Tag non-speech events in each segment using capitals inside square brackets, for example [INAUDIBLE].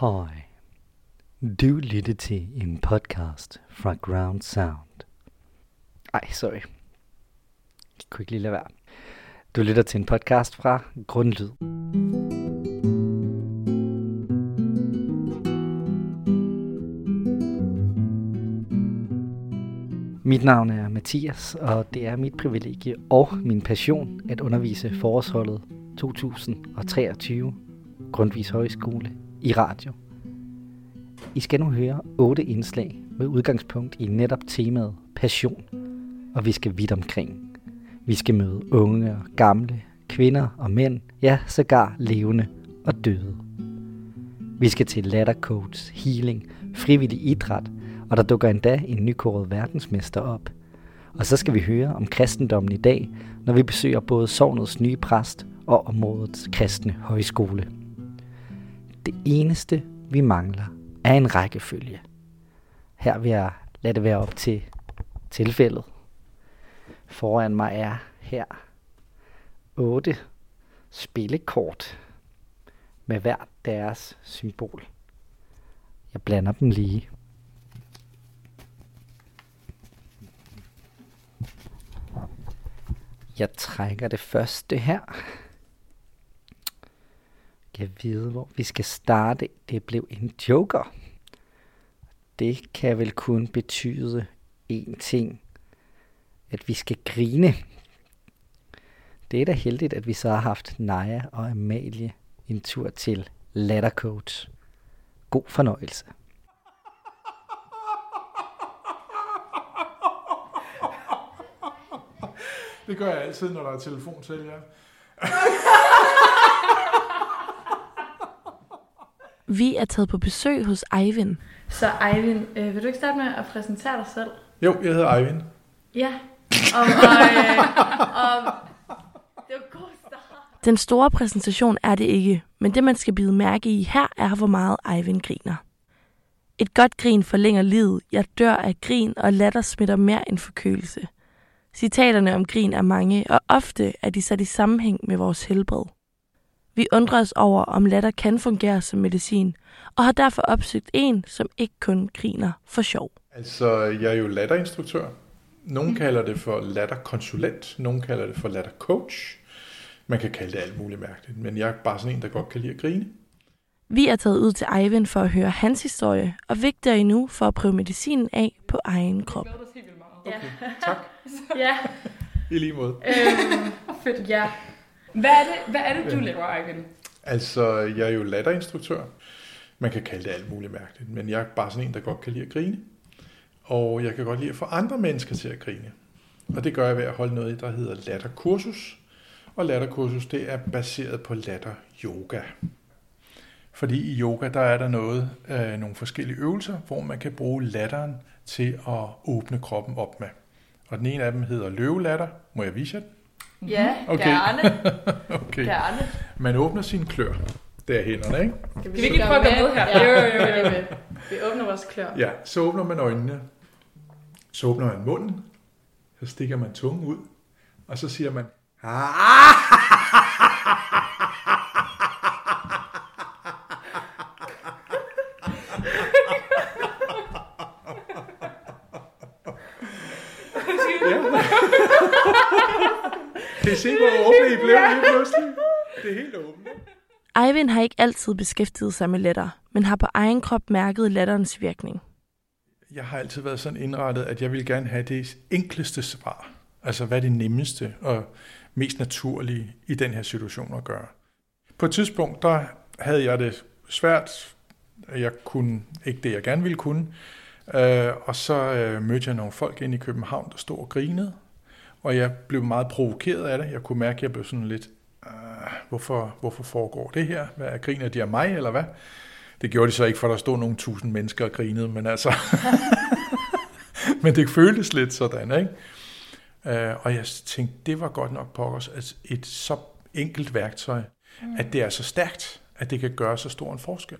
Hej. Du lytter til en podcast fra Ground Sound. Ej, sorry. Jeg kunne ikke lige lade være. Du lytter til en podcast fra Grundlyd. Mit navn er Mathias, og det er mit privilegie og min passion at undervise forårsholdet 2023 Grundvis Højskole i radio. I skal nu høre otte indslag med udgangspunkt i netop temaet passion, og vi skal vidt omkring. Vi skal møde unge og gamle, kvinder og mænd, ja, sågar levende og døde. Vi skal til lattercoach, healing, frivillig idræt, og der dukker endda en nykåret verdensmester op. Og så skal vi høre om kristendommen i dag, når vi besøger både sovnets nye præst og områdets kristne højskole. Det eneste, vi mangler, er en rækkefølge. Her vil jeg lade det være op til tilfældet. Foran mig er her 8 spillekort med hver deres symbol. Jeg blander dem lige. Jeg trækker det første her. Jeg vide, hvor vi skal starte. Det blev en joker. Det kan vel kun betyde én ting. At vi skal grine. Det er da heldigt, at vi så har haft Naja og Amalie en tur til Lattercoach. God fornøjelse. Det gør jeg altid, når der er telefon til, ja. Vi er taget på besøg hos Eivind. Så Eivind, øh, vil du ikke starte med at præsentere dig selv? Jo, jeg hedder Eivind. Ja. Og, og, øh, og det var god start. Den store præsentation er det ikke, men det man skal bide mærke i her er, hvor meget Eivind griner. Et godt grin forlænger livet. Jeg dør af grin, og latter smitter mere end forkølelse. Citaterne om grin er mange, og ofte er de sat i sammenhæng med vores helbred. Vi undrer os over, om latter kan fungere som medicin, og har derfor opsøgt en, som ikke kun griner for sjov. Altså, jeg er jo latterinstruktør. Nogle kalder det for latterkonsulent, nogle kalder det for lattercoach. Man kan kalde det alt muligt mærkeligt, men jeg er bare sådan en, der godt kan lide at grine. Vi er taget ud til Eivind for at høre hans historie, og vigtigere endnu for at prøve medicinen af på egen krop. Okay, tak. [LAUGHS] Ja. I lige måde. Øhm, fedt. Ja. Hvad er det, hvad er det du laver, Eivind? Altså, jeg er jo latterinstruktør. Man kan kalde det alt muligt mærkeligt, men jeg er bare sådan en, der godt kan lide at grine. Og jeg kan godt lide at få andre mennesker til at grine. Og det gør jeg ved at holde noget, der hedder latterkursus. Og latterkursus, det er baseret på latter yoga. Fordi i yoga, der er der noget, øh, nogle forskellige øvelser, hvor man kan bruge latteren til at åbne kroppen op med. Og den ene af dem hedder løvelatter. Må jeg vise jer den? Ja, Okay. gerne. [LAUGHS] Okay. Gerne. Man åbner sine klør. Det er hænderne, ikke? Kan vi ikke prøve at gå med her? Ja, Jo, jo, jo, jo. Vi, vi åbner vores klør. Ja, så åbner man øjnene. Så åbner man munden. Så stikker man tungen ud. Og så siger man... Kan [LAUGHS] I se, hvor åbne I blev lige pludselig? Det er helt åbent. Eivind har ikke altid beskæftiget sig med latter, men har på egen krop mærket latterens virkning. Jeg har altid været sådan indrettet, at jeg vil gerne have det enkleste svar. Altså, hvad er det nemmeste og mest naturlige i den her situation at gøre. På et tidspunkt, der havde jeg det svært. Jeg kunne ikke det, jeg gerne ville kunne. Øh, og så øh, mødte jeg nogle folk inde i København, der stod og grinede. Og jeg blev meget provokeret af det. Jeg kunne mærke, at jeg blev sådan lidt, øh, hvorfor, hvorfor foregår det her? Hvad, griner de af mig, eller hvad? Det gjorde de så ikke, for der stod nogle tusind mennesker og grinede, men altså... [LAUGHS] men det føltes lidt sådan, ikke? Øh, og jeg tænkte, det var godt nok pokkers, at et så enkelt værktøj, mm. at det er så stærkt, at det kan gøre så stor en forskel.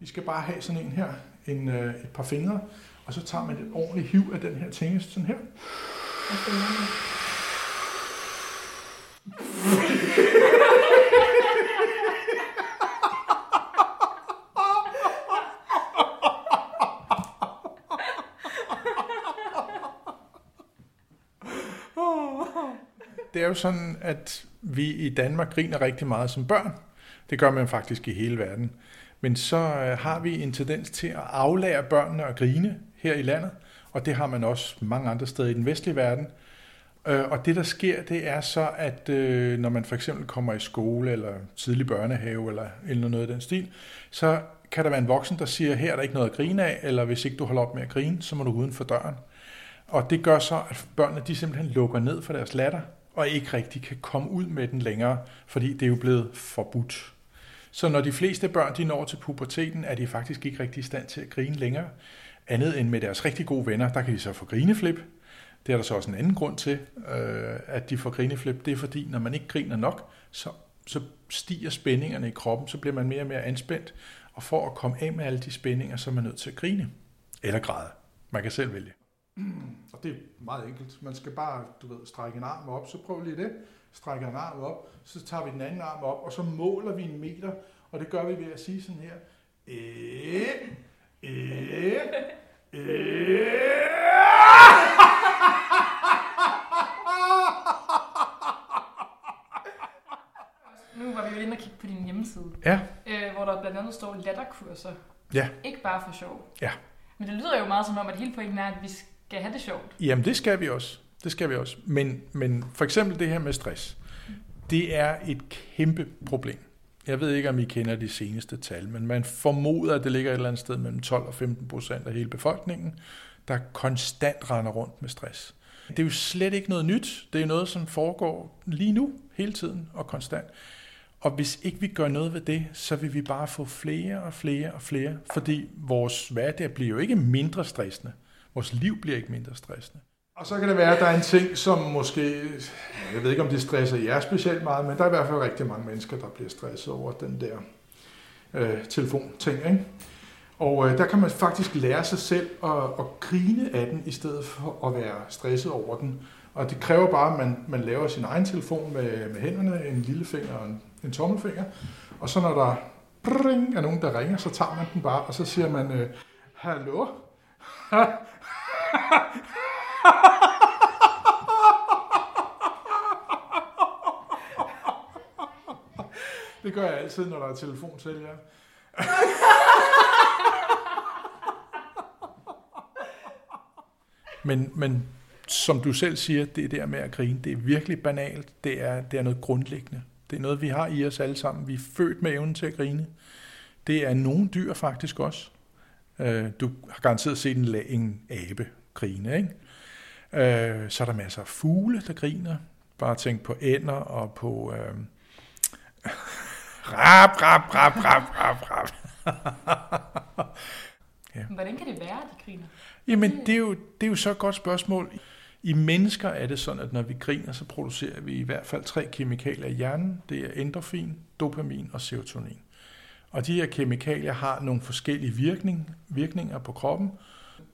Vi skal bare have sådan en her, en, øh, et par fingre, og så tager man et ordentligt hiv af den her tingest, sådan her det er jo sådan, at vi i Danmark griner rigtig meget som børn. Det gør man faktisk i hele verden. Men så øh, har vi en tendens til at aflære børnene at grine her i landet, og det har man også mange andre steder i den vestlige verden – Øh, Og det, der sker, det er så, at øh, når man for eksempel kommer i skole eller tidlig børnehave eller, eller noget af den stil, så kan der være en voksen, der siger, her er der ikke noget at grine af, eller hvis ikke du holder op med at grine, så må du uden for døren. Og det gør så, at børnene de simpelthen lukker ned for deres latter, og ikke rigtig kan komme ud med den længere, fordi det er jo blevet forbudt. Så når de fleste børn de når til puberteten, er de faktisk ikke rigtig i stand til at grine længere. Andet end med deres rigtig gode venner, der kan de så få grineflip. Det er der så også en anden grund til, øh, at de får grineflip. Det er fordi, når man ikke griner nok, så, så stiger spændingerne i kroppen, så bliver man mere og mere anspændt. Og for at komme af med alle de spændinger, så er man nødt til at grine. Eller græde. Man kan selv vælge. Mm, og det er meget enkelt. Man skal bare, du ved, strække en arm op. Så prøv lige det. Strækker en arm op. Så tager vi den anden arm op, og så måler vi en meter. Og det gør vi ved at sige sådan her. Øh, øh, øh. Nu var vi jo inde og kigge på din hjemmeside, Ja, øh, hvor der blandt andet står latterkurser. Ja. Ikke bare for sjov. Ja. Men det lyder jo meget som om, at hele pointen er, at vi skal have det sjovt. Jamen, det skal vi også. Det skal vi også. Men, men for eksempel det her med stress, det er et kæmpe problem. Jeg ved ikke, om I kender de seneste tal, men man formoder, at det ligger et eller andet sted mellem 12 og 15 procent af hele befolkningen, der konstant render rundt med stress. Det er jo slet ikke noget nyt. Det er noget, som foregår lige nu, hele tiden og konstant. Og hvis ikke vi gør noget ved det, så vil vi bare få flere og flere og flere, fordi vores hverdag bliver jo ikke mindre stressende. Vores liv bliver ikke mindre stressende. Og så kan det være, at der er en ting, som måske, jeg ved ikke om det stresser jer specielt meget, men der er i hvert fald rigtig mange mennesker, der bliver stresset over den der øh, telefonting. Ikke? Og øh, der kan man faktisk lære sig selv at, at grine af den, i stedet for at være stresset over den. Og det kræver bare, at man, man laver sin egen telefon med, med hænderne, en lillefinger og en, en tommelfinger. Og så når der bring, er nogen, der ringer, så tager man den bare, og så siger man, øh, hallo? [LAUGHS] Det gør jeg altid, når der er telefonsælgere. [LAUGHS] men, men som du selv siger, det der med at grine, det er virkelig banalt. Det er, det er noget grundlæggende. Det er noget, vi har i os alle sammen. Vi er født med evnen til at grine. Det er nogle dyr faktisk også. Øh, Du har garanteret set en, en abe grine, ikke? Øh, Så er der masser af fugle, der griner. Bare tænk på ænder og på... Øh... rap, rap, rap, rap, rap, rap. [LAUGHS] Men hvordan kan det være, at de griner? Jamen, det er, jo, det er jo så et godt spørgsmål. I mennesker er det sådan, at når vi griner, så producerer vi i hvert fald tre kemikalier i hjernen. Det er endorfin, dopamin og serotonin. Og de her kemikalier har nogle forskellige virkning, virkninger på kroppen.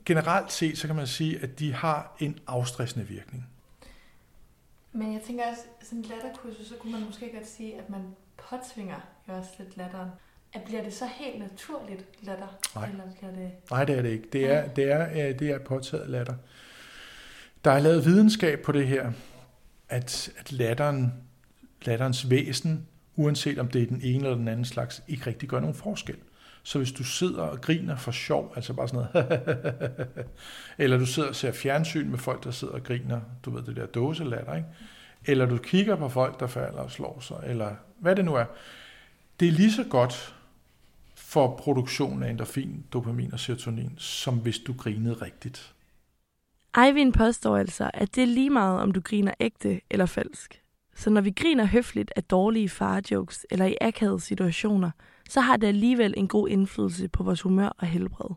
Generelt set, så kan man sige, at de har en afstressende virkning. Men jeg tænker også, sådan en latterkursus, så kunne man måske godt sige, at man påtvinger jo også lidt latteren. At bliver det så helt naturligt latter? Nej. Eller bliver det... Nej, det er det ikke. Det er, det er, øh, det er påtaget latter. Der er lavet videnskab på det her, at, at latteren, latterens væsen, uanset om det er den ene eller den anden slags, ikke rigtig gør nogen forskel. Så hvis du sidder og griner for sjov, altså bare sådan noget, [LAUGHS] eller du sidder og ser fjernsyn med folk, der sidder og griner, du ved det der dåselatter, ikke? eller du kigger på folk, der falder og slår sig, eller hvad det nu er, det er lige så godt for produktionen af endorfin, dopamin og serotonin, som hvis du grinede rigtigt. Eivind påstår altså, at det er lige meget, om du griner ægte eller falsk. Så når vi griner høfligt af dårlige farjokes eller i akavede situationer, så har det alligevel en god indflydelse på vores humør og helbred.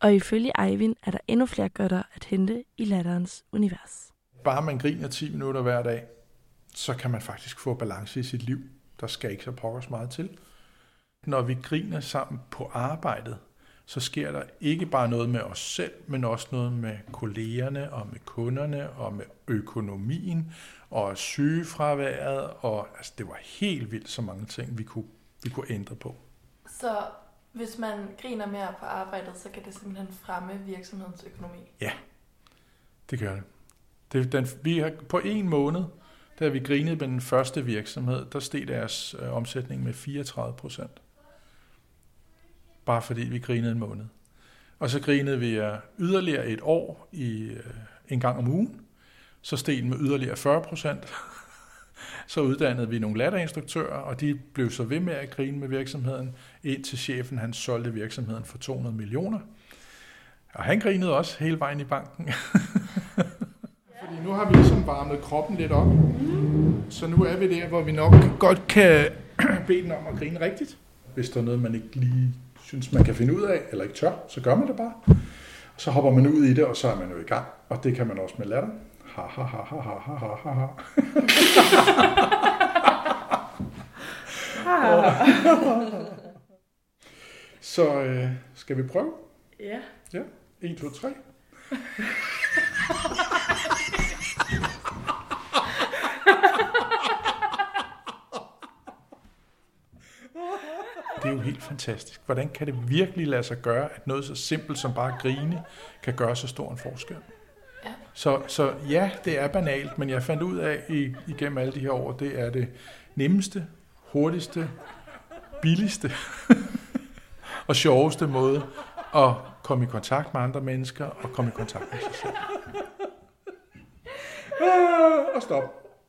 Og ifølge Eivind er der endnu flere godter at hente i latterens univers. Bare man griner 10 minutter hver dag, så kan man faktisk få balance i sit liv. Der skal ikke så pokkers meget til. Når vi griner sammen på arbejdet, så sker der ikke bare noget med os selv, men også noget med kollegerne og med kunderne og med økonomien og sygefraværet. Og, altså, det var helt vildt så mange ting, vi kunne, vi kunne ændre på. Så hvis man griner mere på arbejdet, så kan det simpelthen fremme virksomhedens økonomi? Det gør det. det den, vi har, på en måned, Da vi grinede med den første virksomhed, der steg deres øh, omsætning med 34 procent. Bare fordi vi grinede en måned. Og så grinede vi yderligere et år i øh, en gang om ugen. Så steg den med yderligere 40 procent. så uddannede vi nogle latterinstruktører, og de blev så ved med at grine med virksomheden, indtil chefen han solgte virksomheden for 200 millioner. Og han grinede også hele vejen i banken. [LAUGHS] Fordi nu har vi ligesom varmet kroppen lidt op. Så nu er vi der, hvor vi nok godt kan [CLEARS THROAT] bede den om at grine rigtigt. Hvis der er noget, man ikke lige synes, man kan finde ud af, eller ikke tør, så gør man det bare. Så hopper man ud i det, og så er man jo i gang. Og det kan man også med latter. Ha, ha, ha, ha, ha, ha, ha, ha. så øh, skal vi prøve? Ja. Ja, 1, 2, 3. Det er jo helt fantastisk. Hvordan kan det virkelig lade sig gøre, at noget så simpelt som bare at grine, kan gøre så stor en forskel? Ja. Så, så ja, det er banalt, men jeg fandt ud af i, igennem alle de her år, det er det nemmeste, hurtigste, billigste [LAUGHS] og sjoveste måde at komme i kontakt med andre mennesker og komme i kontakt med sig selv. [LAUGHS] Ah, og stop.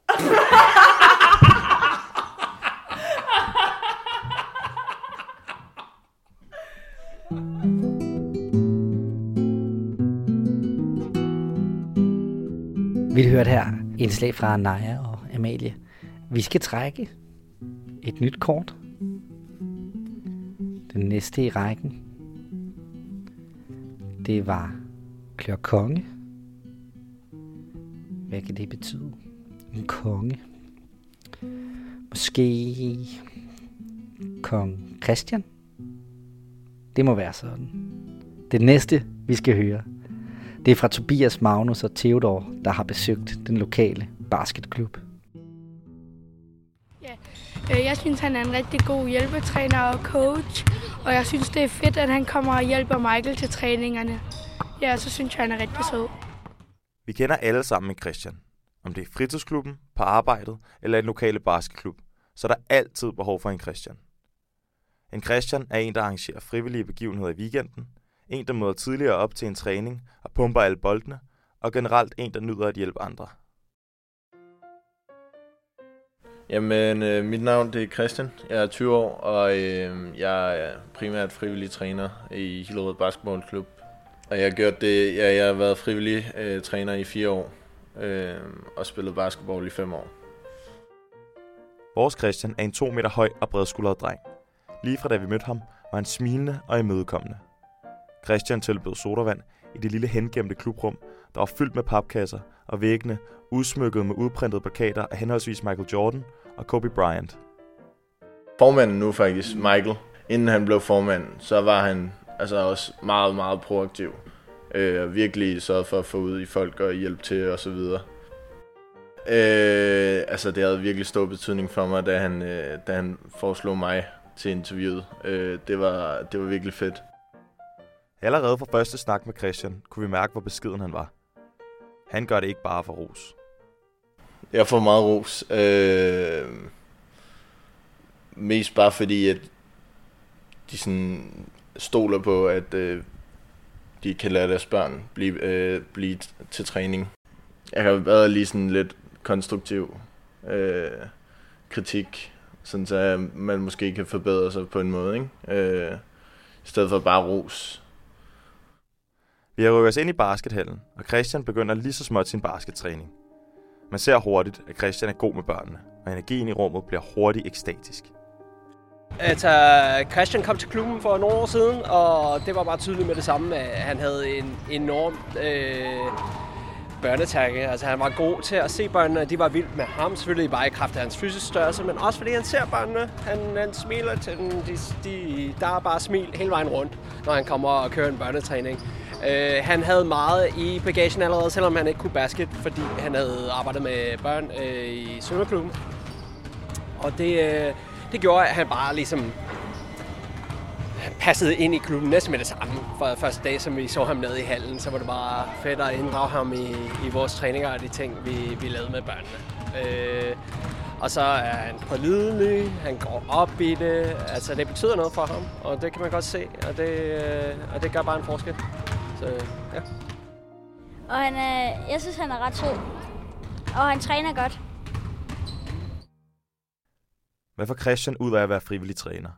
[LAUGHS] Vi hørte her indslag fra Naja og Amalie. Vi skal trække et nyt kort. Den næste i rækken. Det var klør konge. Hvad kan det betyde? En konge. Måske kong Christian. Det må være sådan. Det næste, vi skal høre, det er fra Tobias Magnus og Theodor, der har besøgt den lokale basketklub. Øh, Jeg synes, han er en rigtig god hjælpetræner og coach, og jeg synes, det er fedt, at han kommer og hjælper Michael til træningerne. Ja, så synes jeg, han er rigtig sød. Vi kender alle sammen en Christian. Om det er fritidsklubben, på arbejdet eller en lokale basketklub, så er der altid behov for en Christian. En Christian er en, der arrangerer frivillige begivenheder i weekenden, en, der møder tidligere op til en træning og pumper alle boldene, og generelt en, der nyder at hjælpe andre. Jamen, øh, mit navn det er Christian. Jeg er 20 år, og øh, jeg er primært frivillig træner i Hillerød Basketballklub. Og jeg har gjort det, ja, jeg har været frivillig øh, træner i fire år, øh, og spillet basketball i fem år. Vores Christian er en 2 meter høj og bredskuldret dreng. Lige fra da vi mødte ham, var han smilende og imødekommende. Christian tilbød sodavand i det lille hengemte klubrum, der var fyldt med papkasser og væggene udsmykket med udprintede plakater af henholdsvis Michael Jordan og Kobe Bryant. Formanden nu faktisk, Michael, inden han blev formand, så var han altså også meget, meget proaktiv. Øh, og virkelig så for at få ud i folk og hjælpe til og så videre. Øh, altså det havde virkelig stor betydning for mig, da han, øh, da han foreslog mig til interviewet. Øh, det, var, det var virkelig fedt. Allerede fra første snak med Christian kunne vi mærke, hvor beskeden han var. Han gør det ikke bare for ros. Jeg får meget ros. Øh, mest bare fordi, at de sådan stoler på, at øh, de kan lade deres børn blive, øh, blive t- til træning. Jeg har været lige sådan lidt konstruktiv øh, kritik, sådan så man måske kan forbedre sig på en måde, ikke? Øh, i stedet for bare ros. Vi har rykket os ind i baskethallen, og Christian begynder lige så småt sin baskettræning. Man ser hurtigt, at Christian er god med børnene, og energien i rummet bliver hurtigt ekstatisk. Altså, Christian kom til klubben for nogle år siden, og det var bare tydeligt med det samme, at han havde en enorm øh, børnetakke. Altså, han var god til at se børnene, og de var vildt med ham. Selvfølgelig bare i kraft af hans fysisk størrelse, men også fordi han ser børnene. Han, han smiler til dem. De, de, der er bare smil hele vejen rundt, når han kommer og kører en børnetræning. Øh, han havde meget i bagagen allerede, selvom han ikke kunne basket, fordi han havde arbejdet med børn øh, i svømmeklubben. Og det, øh, det gjorde, at han bare ligesom passede ind i klubben næsten med det samme. For første dag, som vi så ham nede i hallen, så var det bare fedt at inddrage ham i, i vores træninger og de ting, vi, vi lavede med børnene. Øh, og så er han pålidelig, han går op i det. Altså, det betyder noget for ham, og det kan man godt se, og det, øh, og det gør bare en forskel. Så ja. Og han er, jeg synes, han er ret sød. Og han træner godt. Hvad får Christian ud af at være frivillig træner?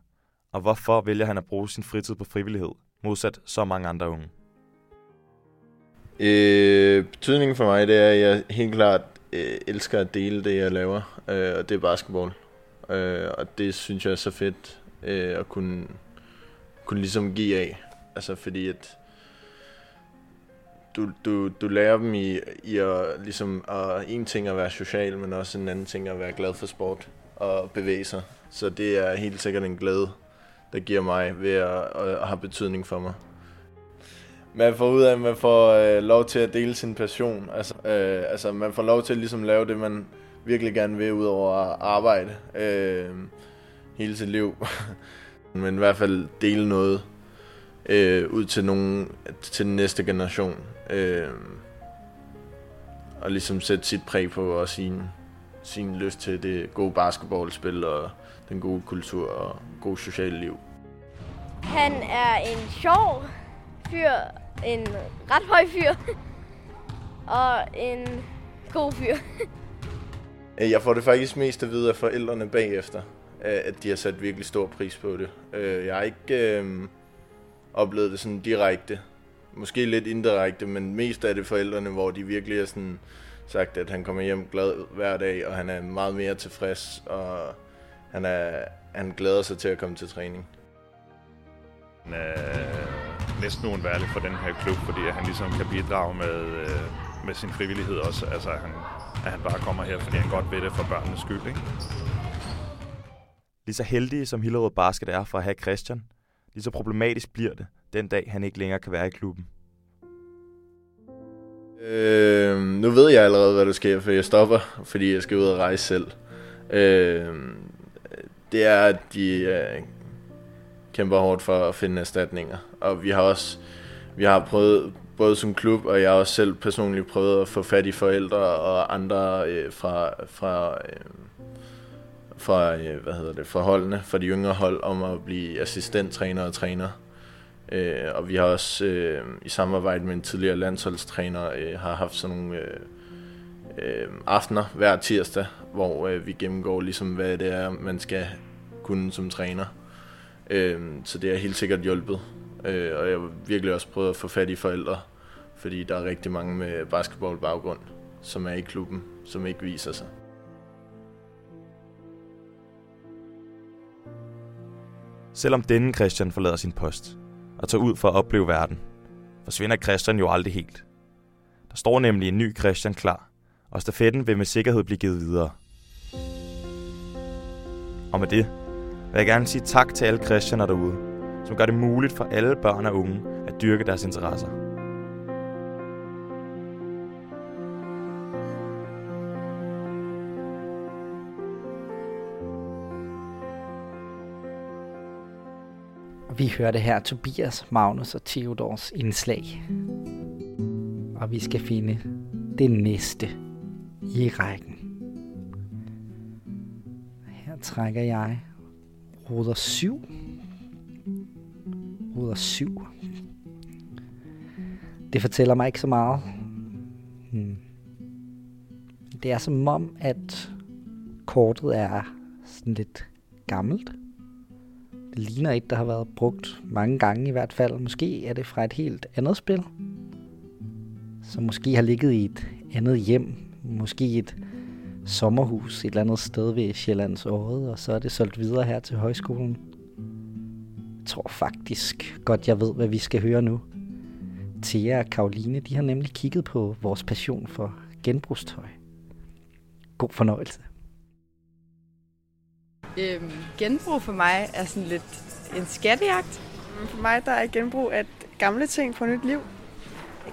Og hvorfor vælger han at bruge sin fritid på frivillighed, modsat så mange andre unge? Øh, betydningen for mig, det er, at jeg helt klart øh, elsker at dele det, jeg laver, øh, og det er basketball. Øh, og det synes jeg er så fedt øh, at kunne, kunne ligesom give af. Altså fordi at du, du, du lærer dem i, i at, ligesom, at en ting at være social, men også en anden ting at være glad for sport og bevæge sig. Så det er helt sikkert en glæde, der giver mig ved at, at, have betydning for mig. Man får ud af, at man får øh, lov til at dele sin passion. Altså, øh, altså man får lov til at ligesom lave det, man virkelig gerne vil, ud over at arbejde øh, hele sit liv. [LAUGHS] Men i hvert fald dele noget øh, ud til, nogen, til den næste generation. Øh, og ligesom sætte sit præg på og sin, sin lyst til det gode basketballspil og den gode kultur og gode sociale liv. Han er en sjov fyr, en ret høj fyr, [LAUGHS] og en god fyr. Øh, Jeg får det faktisk mest at vide af forældrene bagefter, at de har sat virkelig stor pris på det. Øh, Jeg har ikke øh, oplevet det sådan direkte. Måske lidt indirekte, men mest af det forældrene, hvor de virkelig har sådan sagt, at han kommer hjem glad hver dag, og han er meget mere tilfreds, og han, er, han glæder sig til at komme til træning. Han er næsten uundværlig for den her klub, fordi at han ligesom kan bidrage med, øh, med sin frivillighed også. Altså, at han, at han bare kommer her, fordi han godt ved det for børnenes skyld. Ikke? Lige så heldige som Hillerød Basket er for at have Christian, lige så problematisk bliver det, den dag han ikke længere kan være i klubben. Øh, nu ved jeg allerede, hvad der sker, for jeg stopper, fordi jeg skal ud og rejse selv. Øh, det er, at de øh, kæmper hårdt for at finde erstatninger. Og vi har også vi har prøvet, både som klub, og jeg har også selv personligt prøvet at få fat i forældre og andre øh, fra, fra, øh, fra, øh, hvad hedder det, fra holdene, fra de yngre hold, om at blive assistenttræner og træner. Øh, og vi har også øh, i samarbejde med en tidligere landsholdstræner øh, har haft sådan nogle øh, øh, aftener hver tirsdag, hvor øh, vi gennemgår ligesom, hvad det er, man skal kunne som træner. Øh, så det har helt sikkert hjulpet. Øh, og jeg har virkelig også prøvet at få fat i forældre, fordi der er rigtig mange med basketballbaggrund, som er i klubben, som ikke viser sig. Selvom denne Christian forlader sin post og tager ud for at opleve verden, forsvinder Christian jo aldrig helt. Der står nemlig en ny Christian klar, og stafetten vil med sikkerhed blive givet videre. Og med det vil jeg gerne sige tak til alle Christianer derude, som gør det muligt for alle børn og unge at dyrke deres interesser. Vi hørte her Tobias, Magnus og Theodors indslag. Og vi skal finde det næste i rækken. Her trækker jeg ruder 7. Ruder 7. Det fortæller mig ikke så meget. Hmm. Det er som om, at kortet er sådan lidt gammelt. Ligner et, der har været brugt mange gange i hvert fald. Måske er det fra et helt andet spil. Som måske har ligget i et andet hjem. Måske et sommerhus et eller andet sted ved Sjællands Året, og så er det solgt videre her til højskolen. Jeg tror faktisk godt, jeg ved, hvad vi skal høre nu. Thea og Karoline, de har nemlig kigget på vores passion for genbrugstøj. God fornøjelse. Øhm, genbrug for mig er sådan lidt en skattejagt. For mig der er genbrug at gamle ting på nyt liv.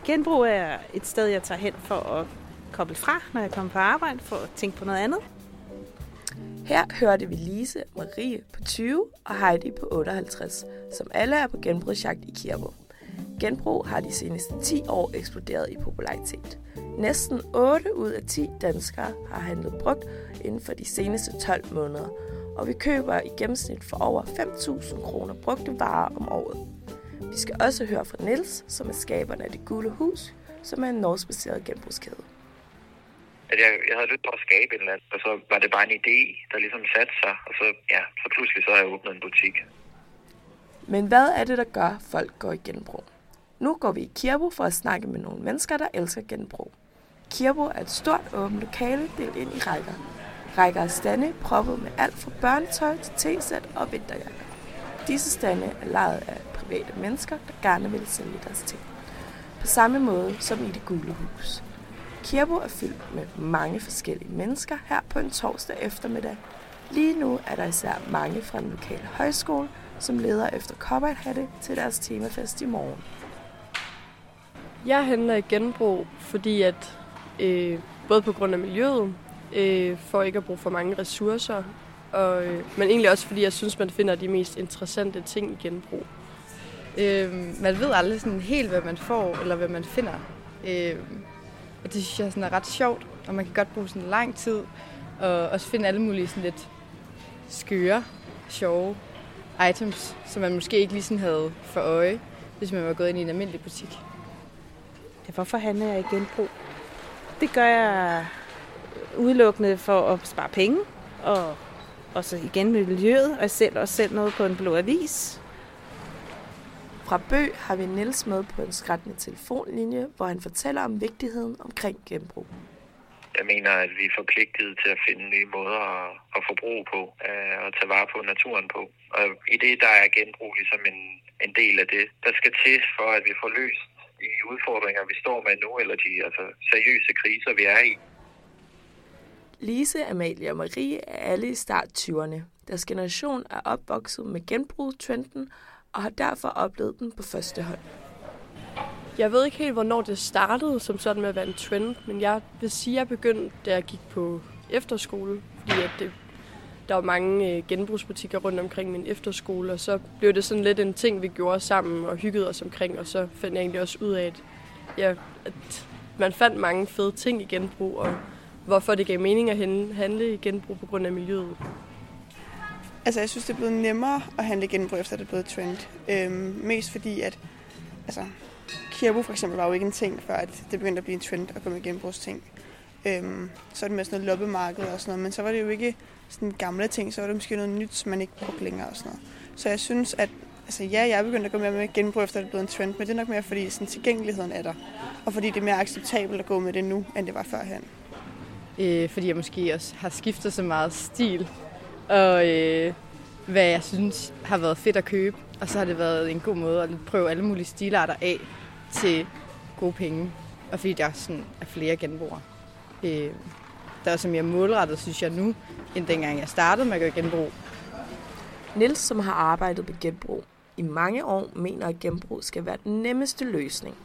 Genbrug er et sted, jeg tager hen for at koble fra, når jeg kommer på arbejde, for at tænke på noget andet. Her hørte vi Lise, Marie på 20 og Heidi på 58, som alle er på genbrugsjagt i Kirbo. Genbrug har de seneste 10 år eksploderet i popularitet. Næsten 8 ud af 10 danskere har handlet brugt inden for de seneste 12 måneder, og vi køber i gennemsnit for over 5.000 kroner brugte varer om året. Vi skal også høre fra Niels, som er skaberne af Det Gule Hus, som er en norskbaseret genbrugskæde. At jeg, jeg havde lyst på at skabe en eller anden, og så var det bare en idé, der ligesom satte sig, og så, ja, så pludselig så har jeg åbnet en butik. Men hvad er det, der gør, at folk går i genbrug? Nu går vi i Kirbo for at snakke med nogle mennesker, der elsker genbrug. Kirbo er et stort åbent lokale delt ind i rækker. Rækker af stande proppet med alt fra børnetøj til t-sæt og vinterjakker. Disse stande er lejet af private mennesker, der gerne vil sælge deres ting. På samme måde som i det gule hus. Kirbo er fyldt med mange forskellige mennesker her på en torsdag eftermiddag. Lige nu er der især mange fra den lokale højskole, som leder efter cowboyhatte til deres temafest i morgen. Jeg handler i genbrug, fordi at øh, både på grund af miljøet, øh, for ikke at bruge for mange ressourcer, og, øh, men egentlig også fordi jeg synes, man finder de mest interessante ting i genbrug. Øh, man ved aldrig sådan helt, hvad man får, eller hvad man finder. Øh, og det synes jeg sådan er ret sjovt, og man kan godt bruge sådan lang tid, og også finde alle mulige sådan lidt skøre, sjove items, som man måske ikke lige sådan havde for øje, hvis man var gået ind i en almindelig butik. Ja, hvorfor handler jeg i genbrug? Det gør jeg udelukkende for at spare penge, og, og så igen med miljøet, og jeg selv også selv noget på en blå avis. Fra Bø har vi Niels med på en skrættende telefonlinje, hvor han fortæller om vigtigheden omkring genbrug. Jeg mener, at vi er forpligtet til at finde nye måder at, at forbruge på, øh, og tage vare på naturen på. Og i det, der er genbrug ligesom en, en del af det, der skal til for, at vi får løst de udfordringer, vi står med nu, eller de altså, seriøse kriser, vi er i. Lise, Amalie og Marie er alle i start 20'erne. Deres generation er opvokset med genbrugstrenden og har derfor oplevet den på første hånd. Jeg ved ikke helt, hvornår det startede som sådan med at være en trend, men jeg vil sige, at jeg begyndte, da jeg gik på efterskole, fordi at det, der var mange øh, genbrugsbutikker rundt omkring min efterskole, og så blev det sådan lidt en ting, vi gjorde sammen og hyggede os omkring, og så fandt jeg egentlig også ud af, at, ja, at man fandt mange fede ting i genbrug, og hvorfor det gav mening at handle i genbrug på grund af miljøet. Altså, jeg synes, det er blevet nemmere at handle genbrug, efter det er blevet trend. Øhm, mest fordi, at altså, Kirbo for eksempel var jo ikke en ting, før at det begyndte at blive en trend at gå med genbrugsting. Øhm, så er det med sådan noget loppemarked og sådan noget, men så var det jo ikke sådan gamle ting, så var det måske noget nyt, som man ikke brugte længere og sådan noget. Så jeg synes, at altså ja, jeg er begyndt at gå mere med genbrug, efter det er blevet en trend, men det er nok mere, fordi sådan, tilgængeligheden er der. Og fordi det er mere acceptabelt at gå med det nu, end det var førhen. Øh, fordi jeg måske også har skiftet så meget stil, og øh, hvad jeg synes har været fedt at købe. Og så har det været en god måde at prøve alle mulige stilarter af til gode penge. Og fordi der sådan er flere genbrugere. Øh, der er også mere målrettet, synes jeg nu, end dengang jeg startede med at gøre genbrug. Nils, som har arbejdet med genbrug i mange år, mener, at genbrug skal være den nemmeste løsning.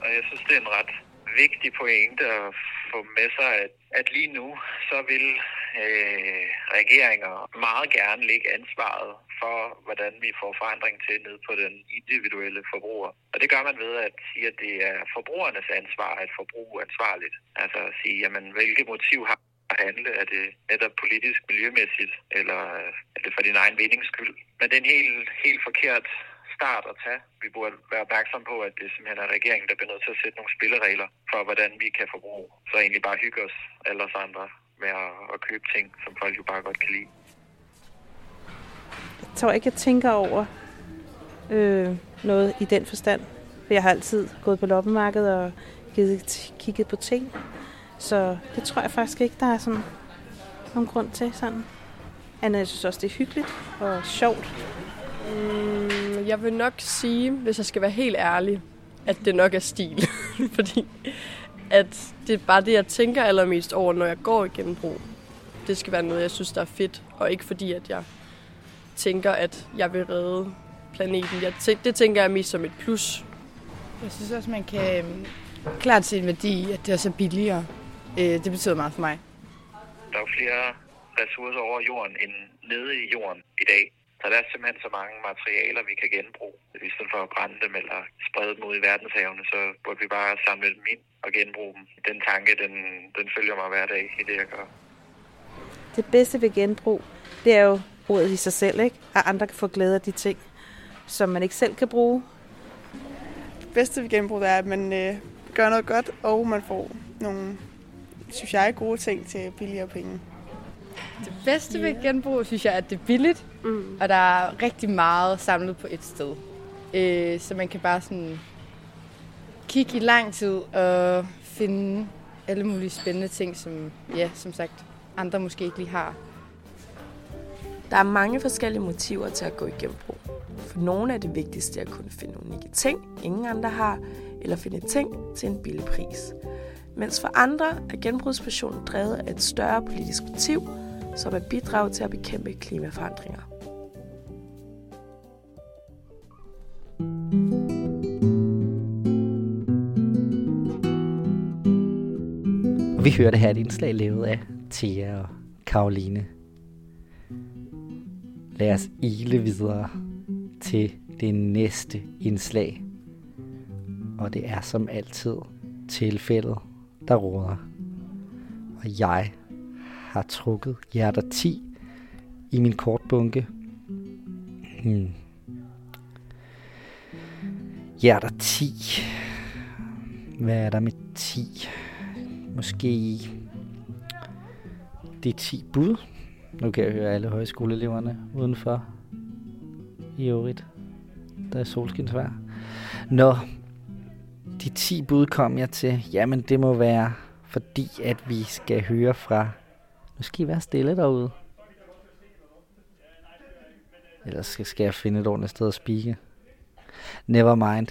Og jeg synes, det er en ret vigtig pointe at få med sig, at, at lige nu, så vil øh, regeringer meget gerne lægge ansvaret for, hvordan vi får forandring til ned på den individuelle forbruger. Og det gør man ved at sige, at det er forbrugernes ansvar at forbruge ansvarligt. Altså at sige, jamen, hvilke motiv har at handle? Er det netop politisk, miljømæssigt, eller er det for din egen vindings skyld? Men det er en helt, helt forkert start at tage. Vi burde være opmærksom på, at det simpelthen er regeringen, der bliver nødt til at sætte nogle spilleregler for, hvordan vi kan forbruge. Så egentlig bare hygge os alle os andre med at, at købe ting, som folk jo bare godt kan lide. Jeg tror ikke, jeg tænker over øh, noget i den forstand. For jeg har altid gået på loppemarkedet og givet, kigget på ting. Så det tror jeg faktisk ikke, der er sådan nogen grund til sådan. Anna, jeg synes også, det er hyggeligt og sjovt. Mm, jeg vil nok sige, hvis jeg skal være helt ærlig, at det nok er stil. [LAUGHS] Fordi at det er bare det, jeg tænker allermest over, når jeg går i genbrug. Det skal være noget, jeg synes, der er fedt, og ikke fordi, at jeg tænker, at jeg vil redde planeten. Jeg tæ- det tænker jeg mest som et plus. Jeg synes også, man kan øhm, klart se en værdi at det er så billigere. Øh, det betyder meget for mig. Der er jo flere ressourcer over jorden end nede i jorden i dag. Så der er simpelthen så mange materialer, vi kan genbruge. I stedet for for at brænde dem eller sprede dem ud i verdenshavene, så burde vi bare samle dem ind og genbruge dem. Den tanke, den, den følger mig hver dag i det, jeg gør. Det bedste ved genbrug, det er jo ordet i sig selv, ikke? At andre kan få glæde af de ting, som man ikke selv kan bruge. Det bedste ved genbrug er, at man øh, gør noget godt, og man får nogle, synes jeg, gode ting til billigere penge. Det bedste ved genbrug, synes jeg, at det er billigt, mm. og der er rigtig meget samlet på et sted. Øh, så man kan bare sådan kigge i lang tid og finde alle mulige spændende ting, som, ja, som sagt, andre måske ikke lige har. Der er mange forskellige motiver til at gå i genbrug. For nogle er det vigtigste at kunne finde unikke ting, ingen andre har, eller finde ting til en billig pris. Mens for andre er genbrugspassionen drevet af et større politisk motiv, som er bidrag til at bekæmpe klimaforandringer. Vi hørte her et indslag lavet af Thea og Karoline. Lad os ile videre til det næste indslag. Og det er som altid tilfældet, der råder. Og jeg har trukket hjerter 10 i min kortbunke. Hmm. Hjerter 10. Hvad er der med 10? Måske det er 10 bud. Nu kan jeg høre alle højskoleeleverne udenfor i øvrigt. Der er solskinsvær. Nå, de 10 bud kom jeg til. Jamen, det må være fordi, at vi skal høre fra... Nu skal I være stille derude. Ellers skal, skal jeg finde et ordentligt sted at spike. Never mind.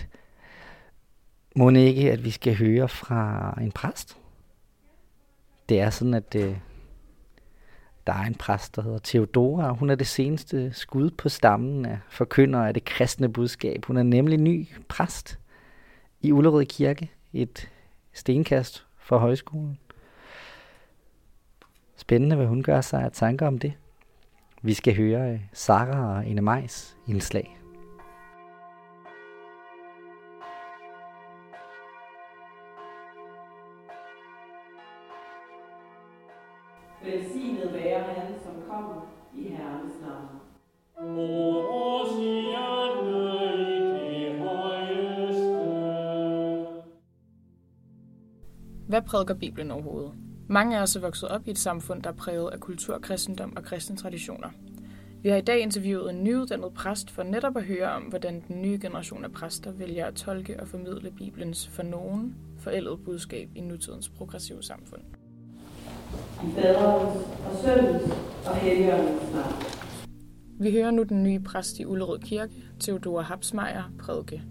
Må ikke, at vi skal høre fra en præst? Det er sådan, at øh, der er en præst, der hedder Theodora. Hun er det seneste skud på stammen af forkynder af det kristne budskab. Hun er nemlig ny præst i Ullerød Kirke, et stenkast fra højskolen. Spændende, hvad hun gør sig af tanker om det. Vi skal høre Sara og Ine Majs indslag. Velsignet være han, som kommer i Herrens navn. Hvad prædiker Bibelen overhovedet? Mange af os er vokset op i et samfund, der er præget af kultur, kristendom og kristne traditioner. Vi har i dag interviewet en nyuddannet præst for netop at høre om, hvordan den nye generation af præster vælger at tolke og formidle Bibelens for nogen forældede budskab i nutidens progressive samfund. I faderens og søndens og helligåndens navn. Vi hører nu den nye præst i Ullerød Kirke, Theodora Hapsmeier, prædike.